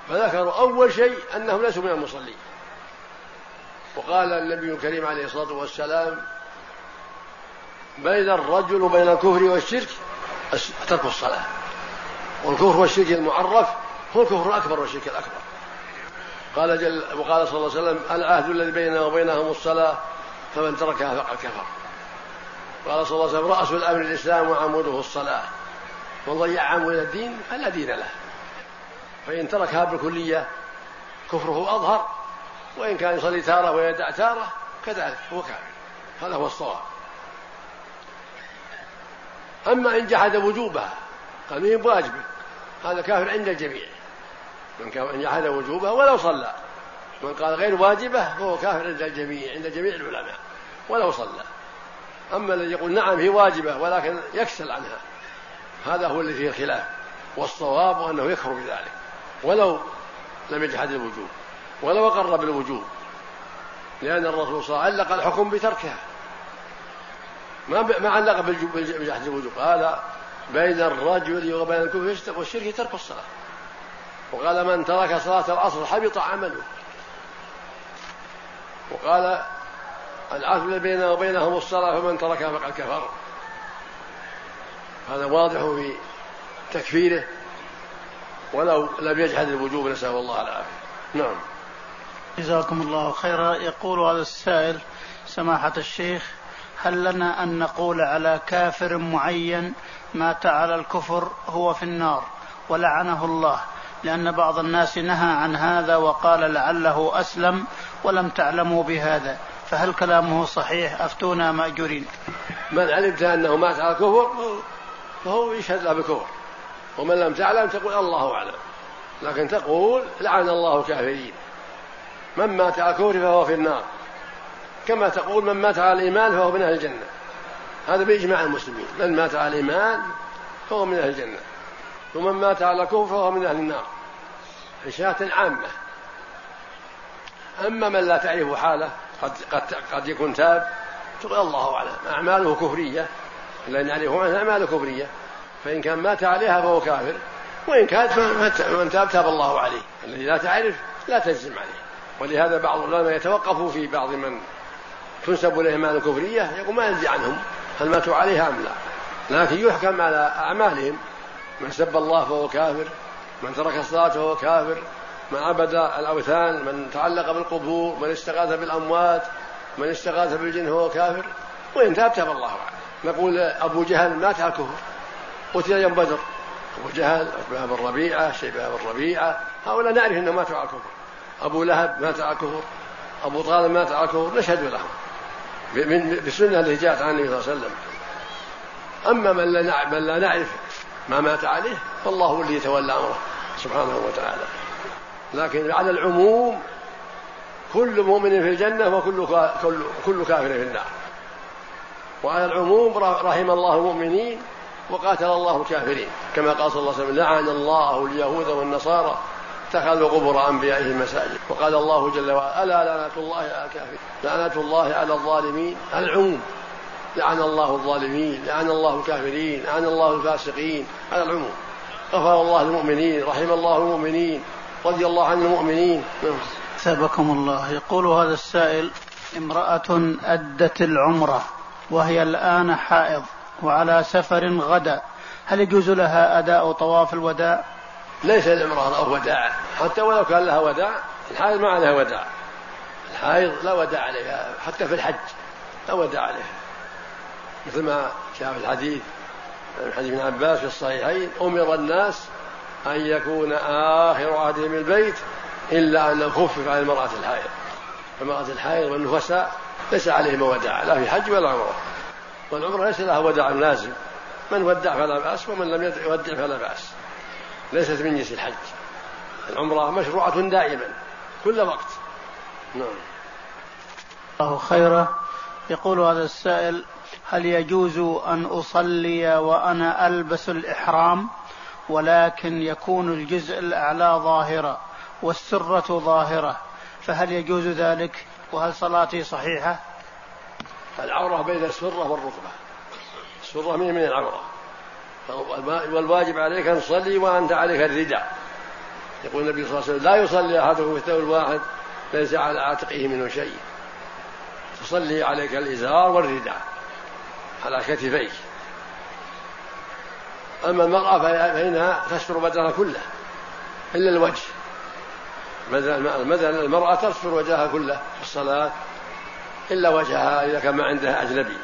فذكروا أول شيء أنهم ليسوا من المصلين. وقال النبي الكريم عليه الصلاة والسلام بين الرجل وبين الكفر والشرك ترك الصلاة. والكفر والشرك المعرف هو الكفر الأكبر والشرك الأكبر. قال جل وقال صلى الله عليه وسلم العهد الذي بيننا وبينهم الصلاة فمن تركها فقد كفر. قال صلى الله عليه وسلم رأس الأمر الإسلام وعموده الصلاة. من ضيع عمود الدين فلا دين له. فإن تركها بالكلية كفره أظهر. وإن كان يصلي تارة ويدع تارة كذلك هو كافر. هذا هو الصواب. أما إن جحد وجوبها قال مين بواجبه هذا كافر عند الجميع. من كان جحد وجوبها ولو صلى. من قال غير واجبة فهو كافر عند الجميع عند جميع العلماء ولو صلى. أما الذي يقول نعم هي واجبة ولكن يكسل عنها. هذا هو الذي فيه الخلاف. والصواب أنه يكفر بذلك. ولو لم يجحد الوجوب. ولو أقر بالوجوب. لأن الرسول صلى الله عليه وسلم علق الحكم بتركها. ما ما علق بجحد الوجوب. قال بين الرجل وبين الكفر والشرك ترك الصلاة. وقال من ترك صلاة العصر حبط عمله. وقال العهد الذي بيننا وبينهم الصلاة فمن تركها فقد كفر. هذا واضح في تكفيره. ولو لم يجحد الوجوب نسأل الله العافية. نعم. جزاكم الله خيرا. يقول هذا السائل سماحة الشيخ هل لنا أن نقول على كافر معين مات على الكفر هو في النار ولعنه الله؟ لأن بعض الناس نهى عن هذا وقال لعله أسلم ولم تعلموا بهذا. فهل كلامه صحيح؟ أفتونا مأجورين. من علمت أنه مات على الكفر فهو يشهد له بالكفر. ومن لم تعلم تقول الله أعلم. لكن تقول لعن الله الكافرين. من مات على الكفر فهو في النار. كما تقول من مات على الإيمان فهو من أهل الجنة. هذا بإجماع المسلمين. من مات على الإيمان فهو من أهل الجنة. ومن مات على الكفر فهو من أهل النار. إشاعة عامة. أما من لا تعرف حاله قد, قد, قد يكون تاب تقول الله أعلم. أعماله كفرية. لا نعرفه عنها أعماله كفرية. فإن كان مات عليها فهو كافر. وإن كان من تاب تاب الله عليه. الذي لا تعرف لا تجزم عليه. ولهذا بعض العلماء يتوقفوا في بعض من تنسب إليهم أعمال كفرية يقول ما يدري عنهم هل ماتوا عليها أم لا. لكن يحكم على أعمالهم. من سب الله فهو كافر من ترك الصلاة فهو كافر من عبد الأوثان من تعلق بالقبور من استغاث بالأموات من استغاث بالجن فهو كافر. وإن تاب تاب الله عليه. نقول أبو جهل مات على الكفر قتل يوم بدر. أبو جهل عتبة بن ربيعة شيبة بن ربيعة هؤلاء نعرف أنهم ماتوا على الكفر أبو لهب مات على الكفر أبو طالب مات على الكفر نشهد لهم. بالسنة التي جاءت عن النبي صلى الله عليه وسلم. أما من لا نعرف ما مات عليه فالله هو الذي يتولى أمره سبحانه وتعالى. لكن على العموم كل مؤمن في الجنة وكل كل كل كافر في النار. وعلى العموم رحم الله المؤمنين وقاتل الله الكافرين. كما قال صلى الله عليه وسلم لعن الله اليهود والنصارى اتخذوا قبور أنبيائهم مساجد. وقال الله جل وعلا ألا لعنة الله على الكافرين لعنة الله على الظالمين. على العموم. لعن الله الظالمين لعن الله الكافرين لعن الله الفاسقين على العموم. غفر الله المؤمنين رحم الله المؤمنين رضي الله عن المؤمنين. ثابكم الله. يقول هذا السائل امرأة أدت العمرة وهي الآن حائض وعلى سفر غدا هل يجوز لها أداء طواف الوداع؟ ليس للامرأة وداع. حتى ولو كان لها وداع الحائض ما عليها وداع. الحائض لا وداع عليها حتى في الحج لا وداع عليها. مثل ما جاء في الحديث من حديث ابن عباس في الصحيحين أمر الناس أن يكون آخر عهدهم البيت إلا أن خفف على المرأة الحائض. المرأة الحائض والنفساء ليس عليهم وداع لا في حج ولا عمرة. والعمرة ليس لها وداع لازم. من ودع فلا بأس ومن لم يودع فلا بأس. ليست من جنس الحج. العمرة مشروعة دائما كل وقت. نعم. الله خيرا. يقول هذا السائل هل يجوز أن أصلي وأنا ألبس الإحرام؟ ولكن يكون الجزء الأعلى ظاهرا والسرة ظاهرة فهل يجوز ذلك؟ وهل صلاتي صحيحة؟ العورة بين السرة والركبة. السرة من العورة. والواجب عليك أن تصلي وأنت عليك الرداء. يقول النبي صلى الله عليه وسلم لا يصلي أحدكم في الثوب الواحد ليس على عاتقه منه شيء. تصلي عليك الإزار والرداء. على كتفيك. أما المرأة فإنها تستر بدنها كله إلا الوجه. مثلا المرأة تستر وجهها كله في الصلاة إلا وجهها إذا كان ما عندها أجنبي.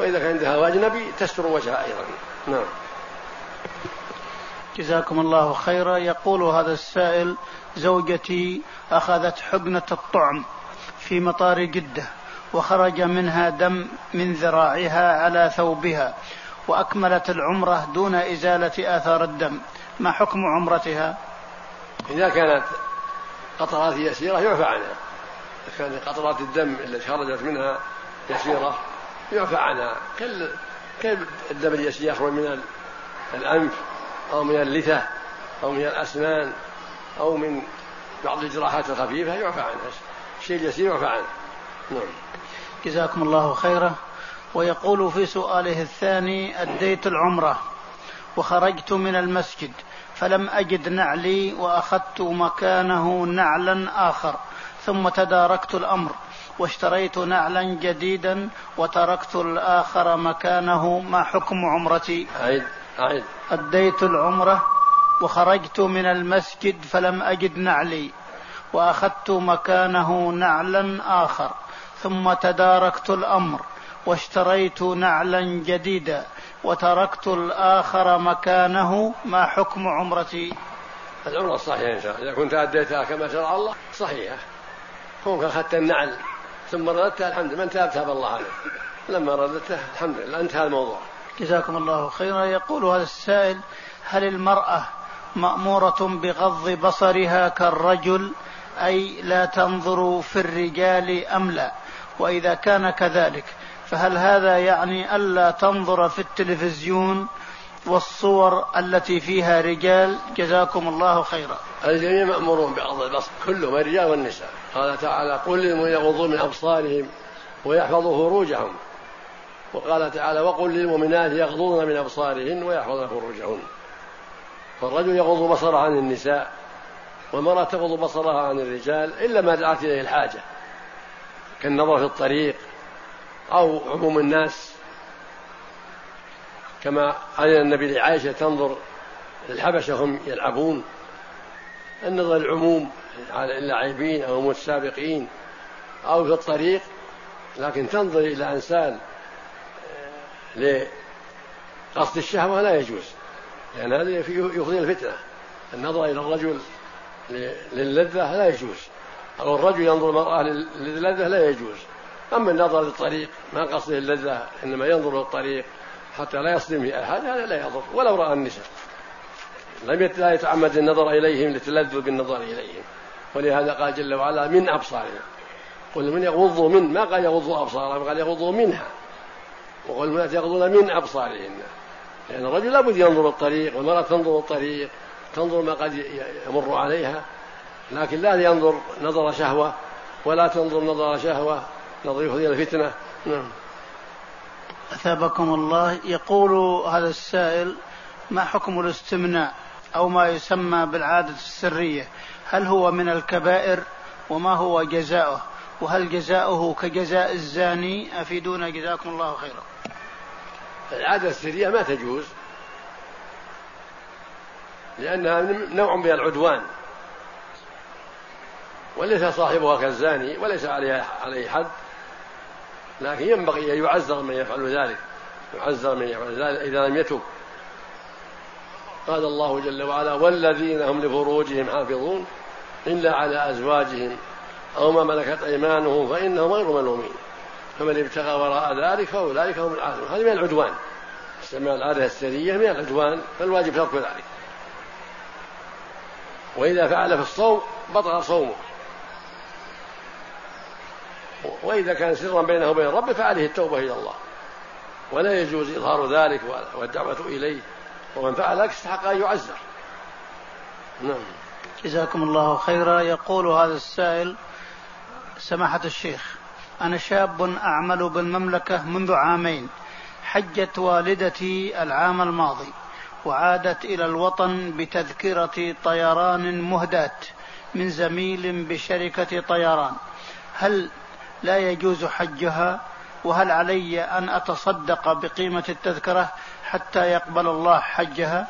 وإذا كان عندها أجنبي تستر وجهها أيضا. نعم. جزاكم الله خيرا. يقول هذا السائل زوجتي أخذت حقنة الطعم في مطار جدة. وخرج منها دم من ذراعها على ثوبها وأكملت العمرة دون إزالة آثار الدم. ما حكم عمرتها؟ إذا كانت قطرات يسيرة يعفى عنها. إذا كانت قطرات الدم التي خرجت منها يسيرة يعفى عنها. كل الدم اليسير يخرج من الأنف أو من اللثة أو من الأسنان أو من بعض الجراحات الخفيفة يعفى عنها. الشيء اليسير يعفى عنه. نعم. جزاكم الله خيرا. ويقول في سؤاله الثاني أديت العمرة وخرجت من المسجد فلم أجد نعلي وأخذت مكانه نعلا آخر ثم تداركت الأمر واشتريت نعلا جديدا وتركت الآخر مكانه. ما حكم عمرتي؟ أعيد أعيد أديت العمرة وخرجت من المسجد فلم أجد نعلي وأخذت مكانه نعلا آخر ثم تداركت الأمر واشتريت نعلا جديدا وتركت الآخر مكانه. ما حكم عمرتي؟ العمرة صحيحة إن شاء الله. إذا كنت أديتها كما شرع الله صحيحة. كونك أخذت النعل ثم رددتها الحمد لله. من تاب تاب الله عليه. لما رددته الحمد لله انتهى الموضوع. جزاكم الله خيرا. يقول هذا السائل هل المرأة مأمورة بغض بصرها كالرجل؟ أي لا تنظر في الرجال أم لا؟ وإذا كان كذلك فهل هذا يعني ألا تنظر في التلفزيون والصور التي فيها رجال؟ جزاكم الله خيرا. الجميع مأمورون بغض البصر كلهم الرجال والنساء. قال تعالى قل للمؤمنين يغضوا من أبصارهم ويحفظوا فروجهم. وقال تعالى وقل للمؤمنات يغضضن من أبصارهن ويحفظن فروجهن. فالرجل يغض بصره عن النساء والمرأة تغض بصرها عن الرجال إلا ما دعت إليه الحاجة. كالنظر في الطريق أو عموم الناس كما أذن النبي لعائشة تنظر الحبشة هم يلعبون. النظر العموم على اللاعبين أو المتسابقين أو في الطريق لكن تنظر إلى إنسان لقصد الشهوة لا يجوز لأن هذا يفضي الفتنة. النظر إلى الرجل للذة لا يجوز. أو الرجل ينظر المرأة للذة لا يجوز. أما النظر للطريق ما قصده اللذة إنما ينظر للطريق حتى لا يصدم أحد هذا لا يضر. ولو رأى النساء. لم لا يتعمد النظر إليهم للتلذذ بالنظر إليهم. ولهذا قال جل وعلا من أبصارنا. قل من يغضوا من ما قال يغضوا أبصارهم؟ قال يغضوا منها. وقل المرأة يغضون من أبصارهن. لأن الرجل لابد ينظر الطريق والمرأة تنظر الطريق تنظر ما قد يمر عليها. لكن لا ينظر نظر شهوة ولا تنظر نظر شهوة نظر يفضي الفتنة. نعم. أثابكم الله. يقول هذا السائل ما حكم الاستمناء أو ما يسمى بالعادة السرية؟ هل هو من الكبائر وما هو جزاؤه؟ وهل جزاؤه كجزاء الزاني؟ أفيدونا جزاكم الله خيرا. العادة السرية ما تجوز لأنها نوع من العدوان. وليس صاحبها كالزاني وليس عليه عليه حد. لكن ينبغي أن يعزر من يفعل ذلك. يعزر من يفعل ذلك إذا لم يتب. قال الله جل وعلا والذين هم لفروجهم حافظون إلا على أزواجهم أو ما ملكت أيمانهم فإنهم غير ملومين. فمن ابتغى وراء ذلك فأولئك هم العادون. هذه من العدوان. استعمال العادة السرية من العدوان فالواجب ترك ذلك. وإذا فعل في الصوم بطل صومه. وإذا كان سرا بينه وبين ربه فعليه التوبة إلى الله. ولا يجوز إظهار ذلك والدعوة إليه. ومن فعل ذلك استحق أن يعزر نعم. جزاكم الله خيرا. يقول هذا السائل سماحة الشيخ أنا شاب أعمل بالمملكة منذ عامين. حجت والدتي العام الماضي وعادت إلى الوطن بتذكرة طيران مهداة من زميل بشركة طيران. هل لا يجوز حجها وهل علي أن أتصدق بقيمة التذكرة حتى يقبل الله حجها؟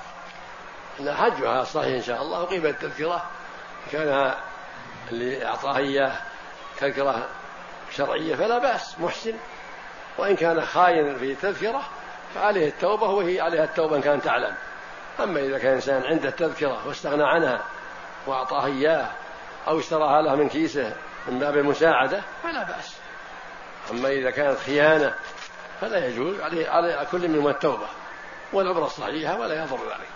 لا حجها صحيح إن شاء الله وقيمة التذكرة كان اللي أعطاها إياه تذكرة شرعية فلا بأس محسن. وإن كان خاين في تذكرة فعليه التوبة وهي عليها التوبة إن كان تعلم. أما إذا كان إنسان عنده تذكرة واستغنى عنها وأعطاها إياه أو اشتراها له من كيسه من باب المساعدة فلا بأس. أما إذا كانت خيانة فلا يجوز عليه على كل منهم التوبة والعبرة الصحيحة ولا يضر ذلك.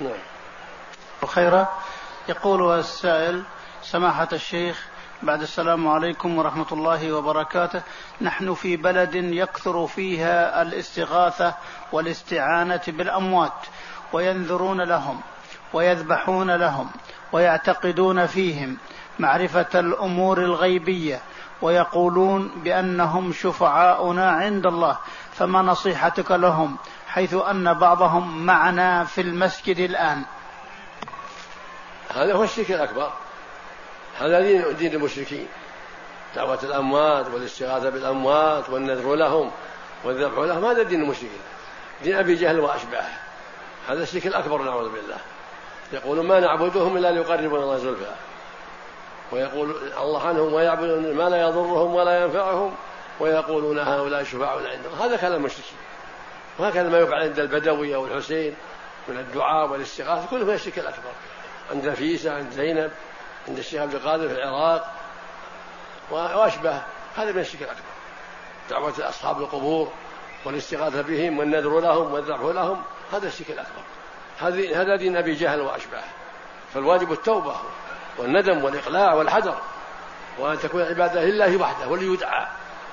نعم. وخيرا يقول السائل سماحة الشيخ بعد السلام عليكم ورحمة الله وبركاته. نحن في بلد يكثر فيها الاستغاثة والاستعانة بالأموات وينذرون لهم ويذبحون لهم ويعتقدون فيهم. معرفة الأمور الغيبية ويقولون بأنهم شفعاؤنا عند الله فما نصيحتك لهم؟ حيث أن بعضهم معنا في المسجد الآن. هذا هو الشرك الأكبر. هذا دين, دين المشركين. دعوة الأموات والاستغاثة بالأموات والنذر لهم والذبح لهم هذا دين المشركين. دين أبي جهل وأشباهه. هذا الشرك الأكبر نعوذ بالله. يقولون ما نعبدهم إلا ليقربون الله زلفى. ويقول الله عنهم ويعبدون ما لا يضرهم ولا ينفعهم ويقولون هؤلاء شفعاؤنا عندهم هذا كلام المشركين. وهكذا ما يفعل عند البدوي أو الحسين من الدعاء والاستغاثة كله من الشرك الأكبر. عند نفيسة عند زينب عند الشيخ عبد القادر في العراق وأشبه. هذا من الشرك الأكبر. دعوة أصحاب القبور والاستغاثة بهم والنذر لهم والذبح لهم هذا الشرك الأكبر. هذا دين أبي جهل وأشباه فالواجب التوبة والندم والإقلاع والحذر وأن تكون العبادة لله وحده وليدعى.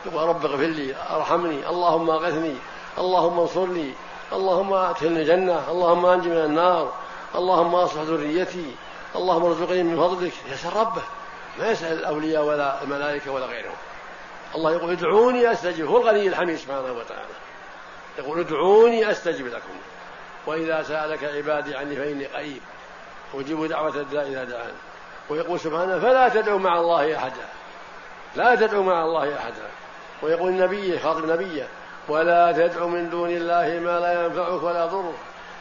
يقول رب اغفر لي أرحمني اللهم أغثني اللهم انصرني اللهم أدخلني الجنة اللهم انجي من النار اللهم أصلح ذريتي اللهم ارزقني من فضلك. يسأل ربه ما يسأل الأولياء ولا الملائكة ولا غيرهم. الله يقول ادعوني أستجب هو الغني الحميد سبحانه وتعالى. يقول ادعوني أستجب لكم. وإذا سألك عبادي عني فإني قريب. أجيب دعوة الداء إذا دعان ويقول سبحانه فلا تدعوا مع الله أحدا. لا تدعوا مع الله أحدا. ويقول النبي خاطب نبيه ولا تدع من دون الله ما لا ينفعك ولا يضرك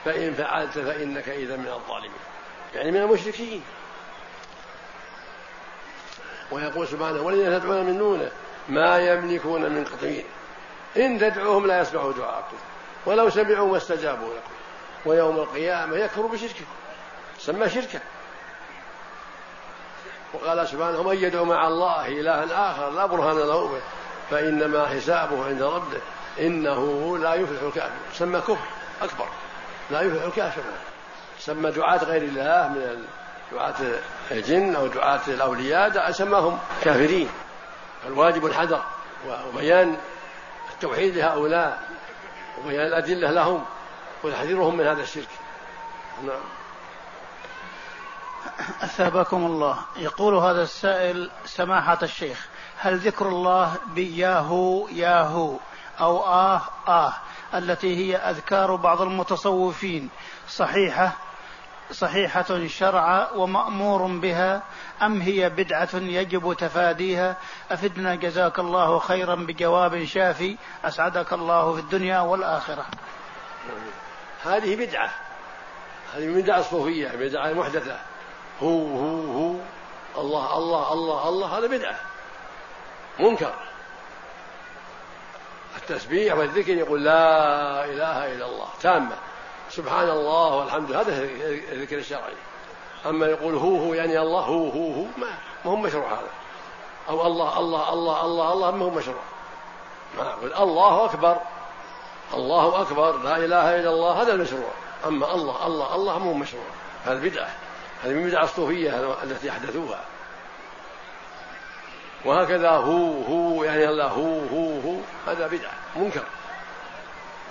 فإن فعلت فإنك إذا من الظالمين. يعني من المشركين. ويقول سبحانه والذين تدعون من دونه ما يملكون من قطمير إن تدعوهم لا يسمعوا دعاءكم. ولو سمعوا ما استجابوا لكم. ويوم القيامة يكفر بشرككم. سمى شركا. وقال سبحانه من يدعو مع الله إلها آخر لا برهان له به فإنما حسابه عند ربه إنه لا يفلح الكافر. سمى كفر أكبر لا يفلح الكافر. سمى دعاة غير الله من دعاة الجن أو دعاة الأولياء سماهم كافرين. الواجب الحذر وبيان التوحيد لهؤلاء وبيان الأدلة لهم وتحذيرهم من هذا الشرك. نعم. أثابكم الله. يقول هذا السائل سماحة الشيخ هل ذكر الله بياهو ياهو أو آه آه التي هي أذكار بعض المتصوفين؟ صحيحة صحيحة شرعا ومأمور بها أم هي بدعة يجب تفاديها؟ أفدنا جزاك الله خيرا بجواب شافي. أسعدك الله في الدنيا والآخرة. هذه بدعة. هذه بدعة صوفية بدعة محدثة. هو هو هو. الله الله الله الله هذا بدعة. منكر. التسبيح والذكر يقول لا إله إلا الله. تامة. سبحان الله والحمد لله. هذا الذكر الشرعي. أما يقول هو هو يعني الله هو هو هو ما ما هو مشروع هذا. أو الله الله الله الله الله ما هو مشروع. ما يقول الله أكبر. الله أكبر. لا إله إلا الله. هذا المشروع. أما الله الله الله ما هو مشروع. هذا بدعة. هذه من بدع الصوفية التي أحدثوها. وهكذا هو هو يعني الله هو هو هو هذا بدعة منكر.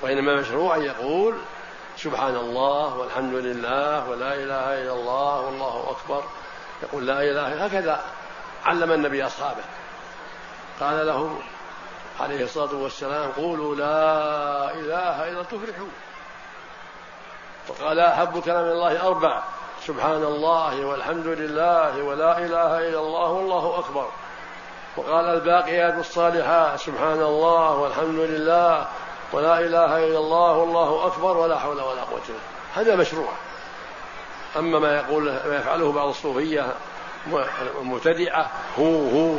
وإنما مشروع أن يقول سبحان الله والحمد لله ولا إله إلا الله والله أكبر. يقول لا إله هكذا علم النبي أصحابه. قال له عليه الصلاة والسلام قولوا لا إله إلا تفلحوا وقال أحب كلام الله أربع. سبحان الله والحمد لله ولا إله إلا الله والله أكبر. وقال الباقيات الصالحات سبحان الله والحمد لله ولا إله إلا الله والله أكبر ولا حول ولا قوة إلا هذا مشروع. أما ما يقول ما يفعله بعض الصوفية مبتدعة هو هو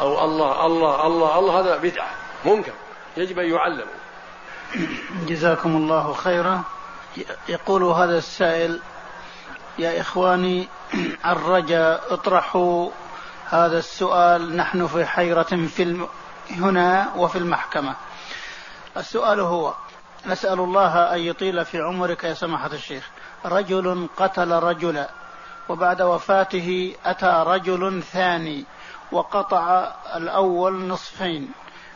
أو الله الله الله الله هذا بدعة منكر يجب أن يعلم جزاكم الله خيرا. يقول هذا السائل يا إخواني الرجاء اطرحوا هذا السؤال. نحن في حيرة في الم... هنا وفي المحكمة. السؤال هو نسأل الله أن يطيل في عمرك يا سماحة الشيخ. رجل قتل رجلا وبعد وفاته أتى رجل ثاني وقطع الأول نصفين.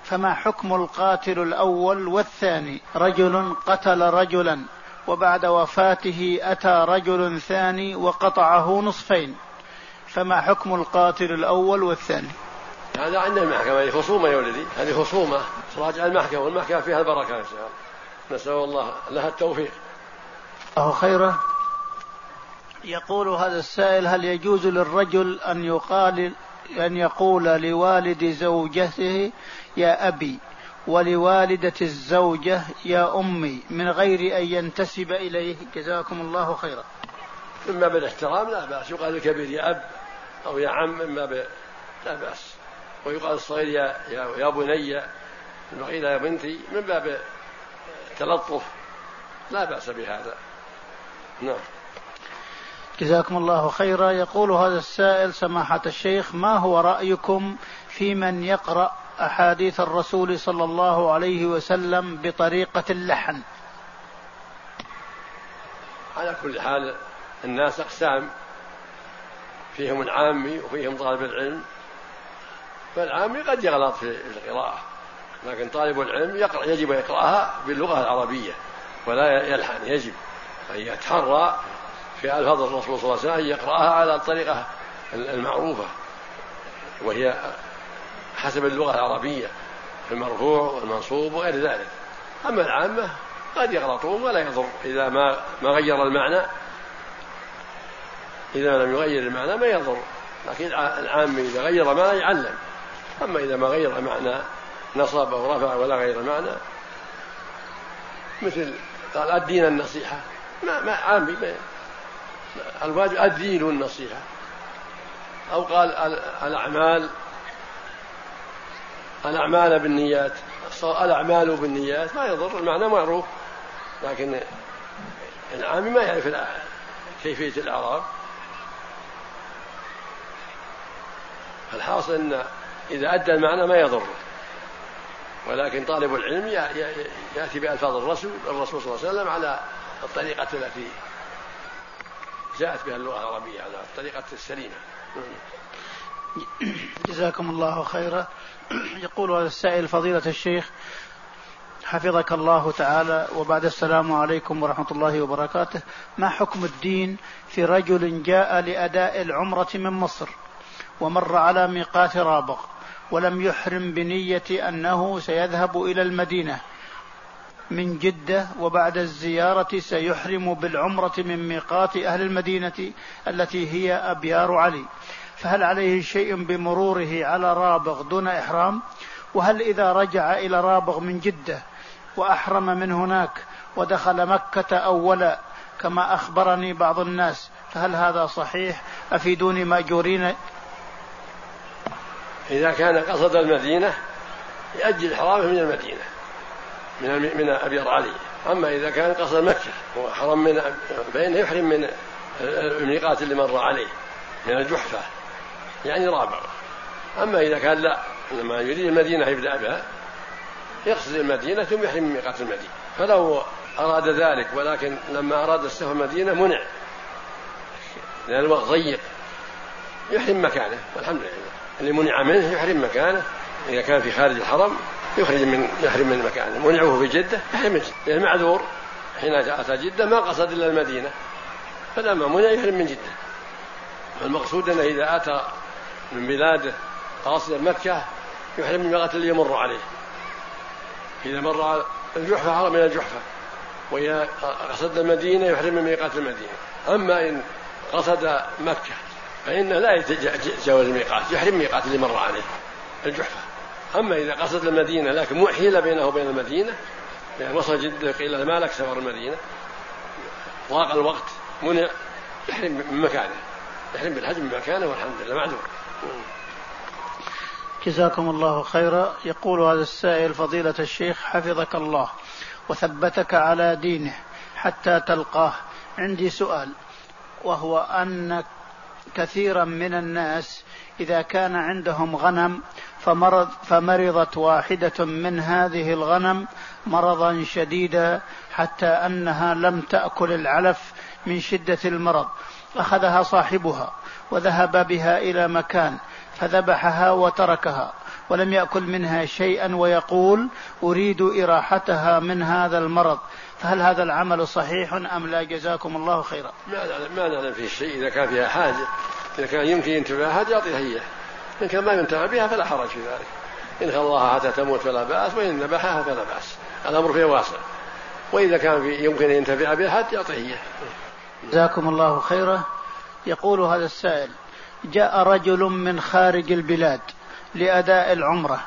فما حكم القاتل الأول والثاني؟ رجل قتل رجلا. وبعد وفاته أتى رجل ثاني وقطعه نصفين. فما حكم القاتل الأول والثاني؟ هذا عند المحكمة هذه خصومة يا ولدي هذه خصومة. تراجع المحكمة والمحكمة فيها البركة إن شاء الله نسأل الله لها التوفيق. أهو خيرة. يقول هذا السائل هل يجوز للرجل أن يقال أن يقول لوالد زوجته يا أبي ولوالدة الزوجة يا أمي من غير أن ينتسب إليه. جزاكم الله خيرا. من باب الاحترام لا بأس. يقال الكبير يا أب أو يا عم من باب لا بأس. ويقال الصغير يا يا, يا بني البغيلة يا بنتي من باب تلطف. لا بأس بهذا. نعم. جزاكم الله خيرا. يقول هذا السائل سماحة الشيخ ما هو رأيكم في من يقرأ أحاديث الرسول صلى الله عليه وسلم بطريقة اللحن. على كل حال الناس أقسام فيهم العامي وفيهم طالب العلم فالعامي قد يغلط في القراءة لكن طالب العلم يقرأ يجب أن يقرأها باللغة العربية ولا يلحن يجب أن يتحرى في ألفاظ الرسول صلى الله عليه وسلم أن يقرأها على الطريقة المعروفة وهي حسب اللغة العربية في المرفوع والمنصوب وغير ذلك. أما العامة قد يغلطون ولا يضر إذا ما ما غير المعنى. إذا لم يغير المعنى ما يضر لكن العام إذا غير معنى يعلم. أما إذا ما غير معنى نصب أو رفع ولا غير معنى مثل قال الدين النصيحة. ما ما عامي ما الواجب الدين النصيحة. أو قال الأعمال الأعمال بالنيات. الأعمال بالنيات. ما يضر المعنى معروف. لكن العامي ما يعرف كيفية الإعراب. فالحاصل أن إذا أدى المعنى ما يضره ولكن طالب العلم يأتي بألفاظ الرسول الرسول صلى الله عليه وسلم على الطريقة التي جاءت بها اللغة العربية على الطريقة السليمة. جزاكم الله خيرا. يقول هذا السائل فضيلة الشيخ حفظك الله تعالى وبعد السلام عليكم ورحمة الله وبركاته. ما حكم الدين في رجل جاء لأداء العمرة من مصر ومر على ميقات رابغ ولم يحرم بنية أنه سيذهب إلى المدينة؟ من جدة وبعد الزيارة سيحرم بالعمرة من ميقات أهل المدينة التي هي أبيار علي. فهل عليه شيء بمروره على رابغ دون إحرام؟ وهل إذا رجع إلى رابغ من جدة وأحرم من هناك ودخل مكة أولا كما أخبرني بعض الناس فهل هذا صحيح؟ أفيدوني مأجورين إذا كان قصد المدينة يأجل إحرامه من المدينة من من أبيض علي أما إذا كان قصد مكة وحرم من فإنه يحرم من الميقات اللي مر عليه من الجحفة. يعني رابع. أما إذا كان لا لما يريد المدينة يبدأ بها يقصد المدينة ثم يحرم من ميقات المدينة. فلو أراد ذلك ولكن لما أراد السفر المدينة منع. لأن الوقت ضيق. يحرم مكانه والحمد لله. اللي منع منه يحرم مكانه. إذا كان في خارج الحرم يخرج من يحرم من مكانه. منعه في جدة يحرم من جدة. لأن معذور حين أتى جدة ما قصد إلا المدينة. فلما منع يحرم من جدة. المقصود أنه إذا أتى من بلاده قاصدا مكة يحرم من اللي يمر عليه. إذا مر الجحفة حرم من الجحفة. وإذا قصد المدينة يحرم من ميقات المدينة. أما إن قصد مكة فإنه لا يتجاوز الميقات يحرم ميقات اللي مر عليه الجحفة. أما إذا قصد المدينة لكن حيل بينه وبين المدينة يعني وصل جدة قيل ما لك سفر المدينة؟ ضاق الوقت منع يحرم من مكانه. يحرم بالحج من مكانه والحمد لله معذور. جزاكم الله خيرا. يقول هذا السائل فضيلة الشيخ حفظك الله وثبتك على دينه حتى تلقاه. عندي سؤال وهو أن كثيرا من الناس إذا كان عندهم غنم فمرض فمرضت واحدة من هذه الغنم مرضا شديدا حتى أنها لم تأكل العلف من شدة المرض أخذها صاحبها. وذهب بها إلى مكان فذبحها وتركها ولم يأكل منها شيئا ويقول أريد إراحتها من هذا المرض فهل هذا العمل صحيح أم لا؟ جزاكم الله خيرا. ما نعلم ما نعلم فيه شيء. إذا كان فيها حاجة إذا كان يمكن ينتبه يعطيها إياه. إن كان ما ينتفع بها فلا حرج في ذلك. إن خلاها حتى تموت فلا بأس وإن ذبحها فلا بأس. الأمر فيه واسع وإذا كان في يمكن أن ينتفع بها حتى يعطيه إياه. جزاكم الله خيرا. يقول هذا السائل جاء رجل من خارج البلاد لأداء العمرة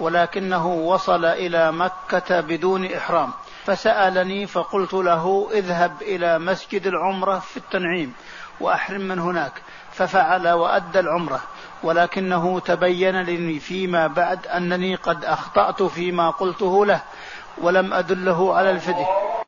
ولكنه وصل إلى مكة بدون إحرام فسألني فقلت له اذهب إلى مسجد العمرة في التنعيم وأحرم من هناك ففعل وأدى العمرة ولكنه تبين لي فيما بعد أنني قد أخطأت فيما قلته له ولم أدله على الفدية.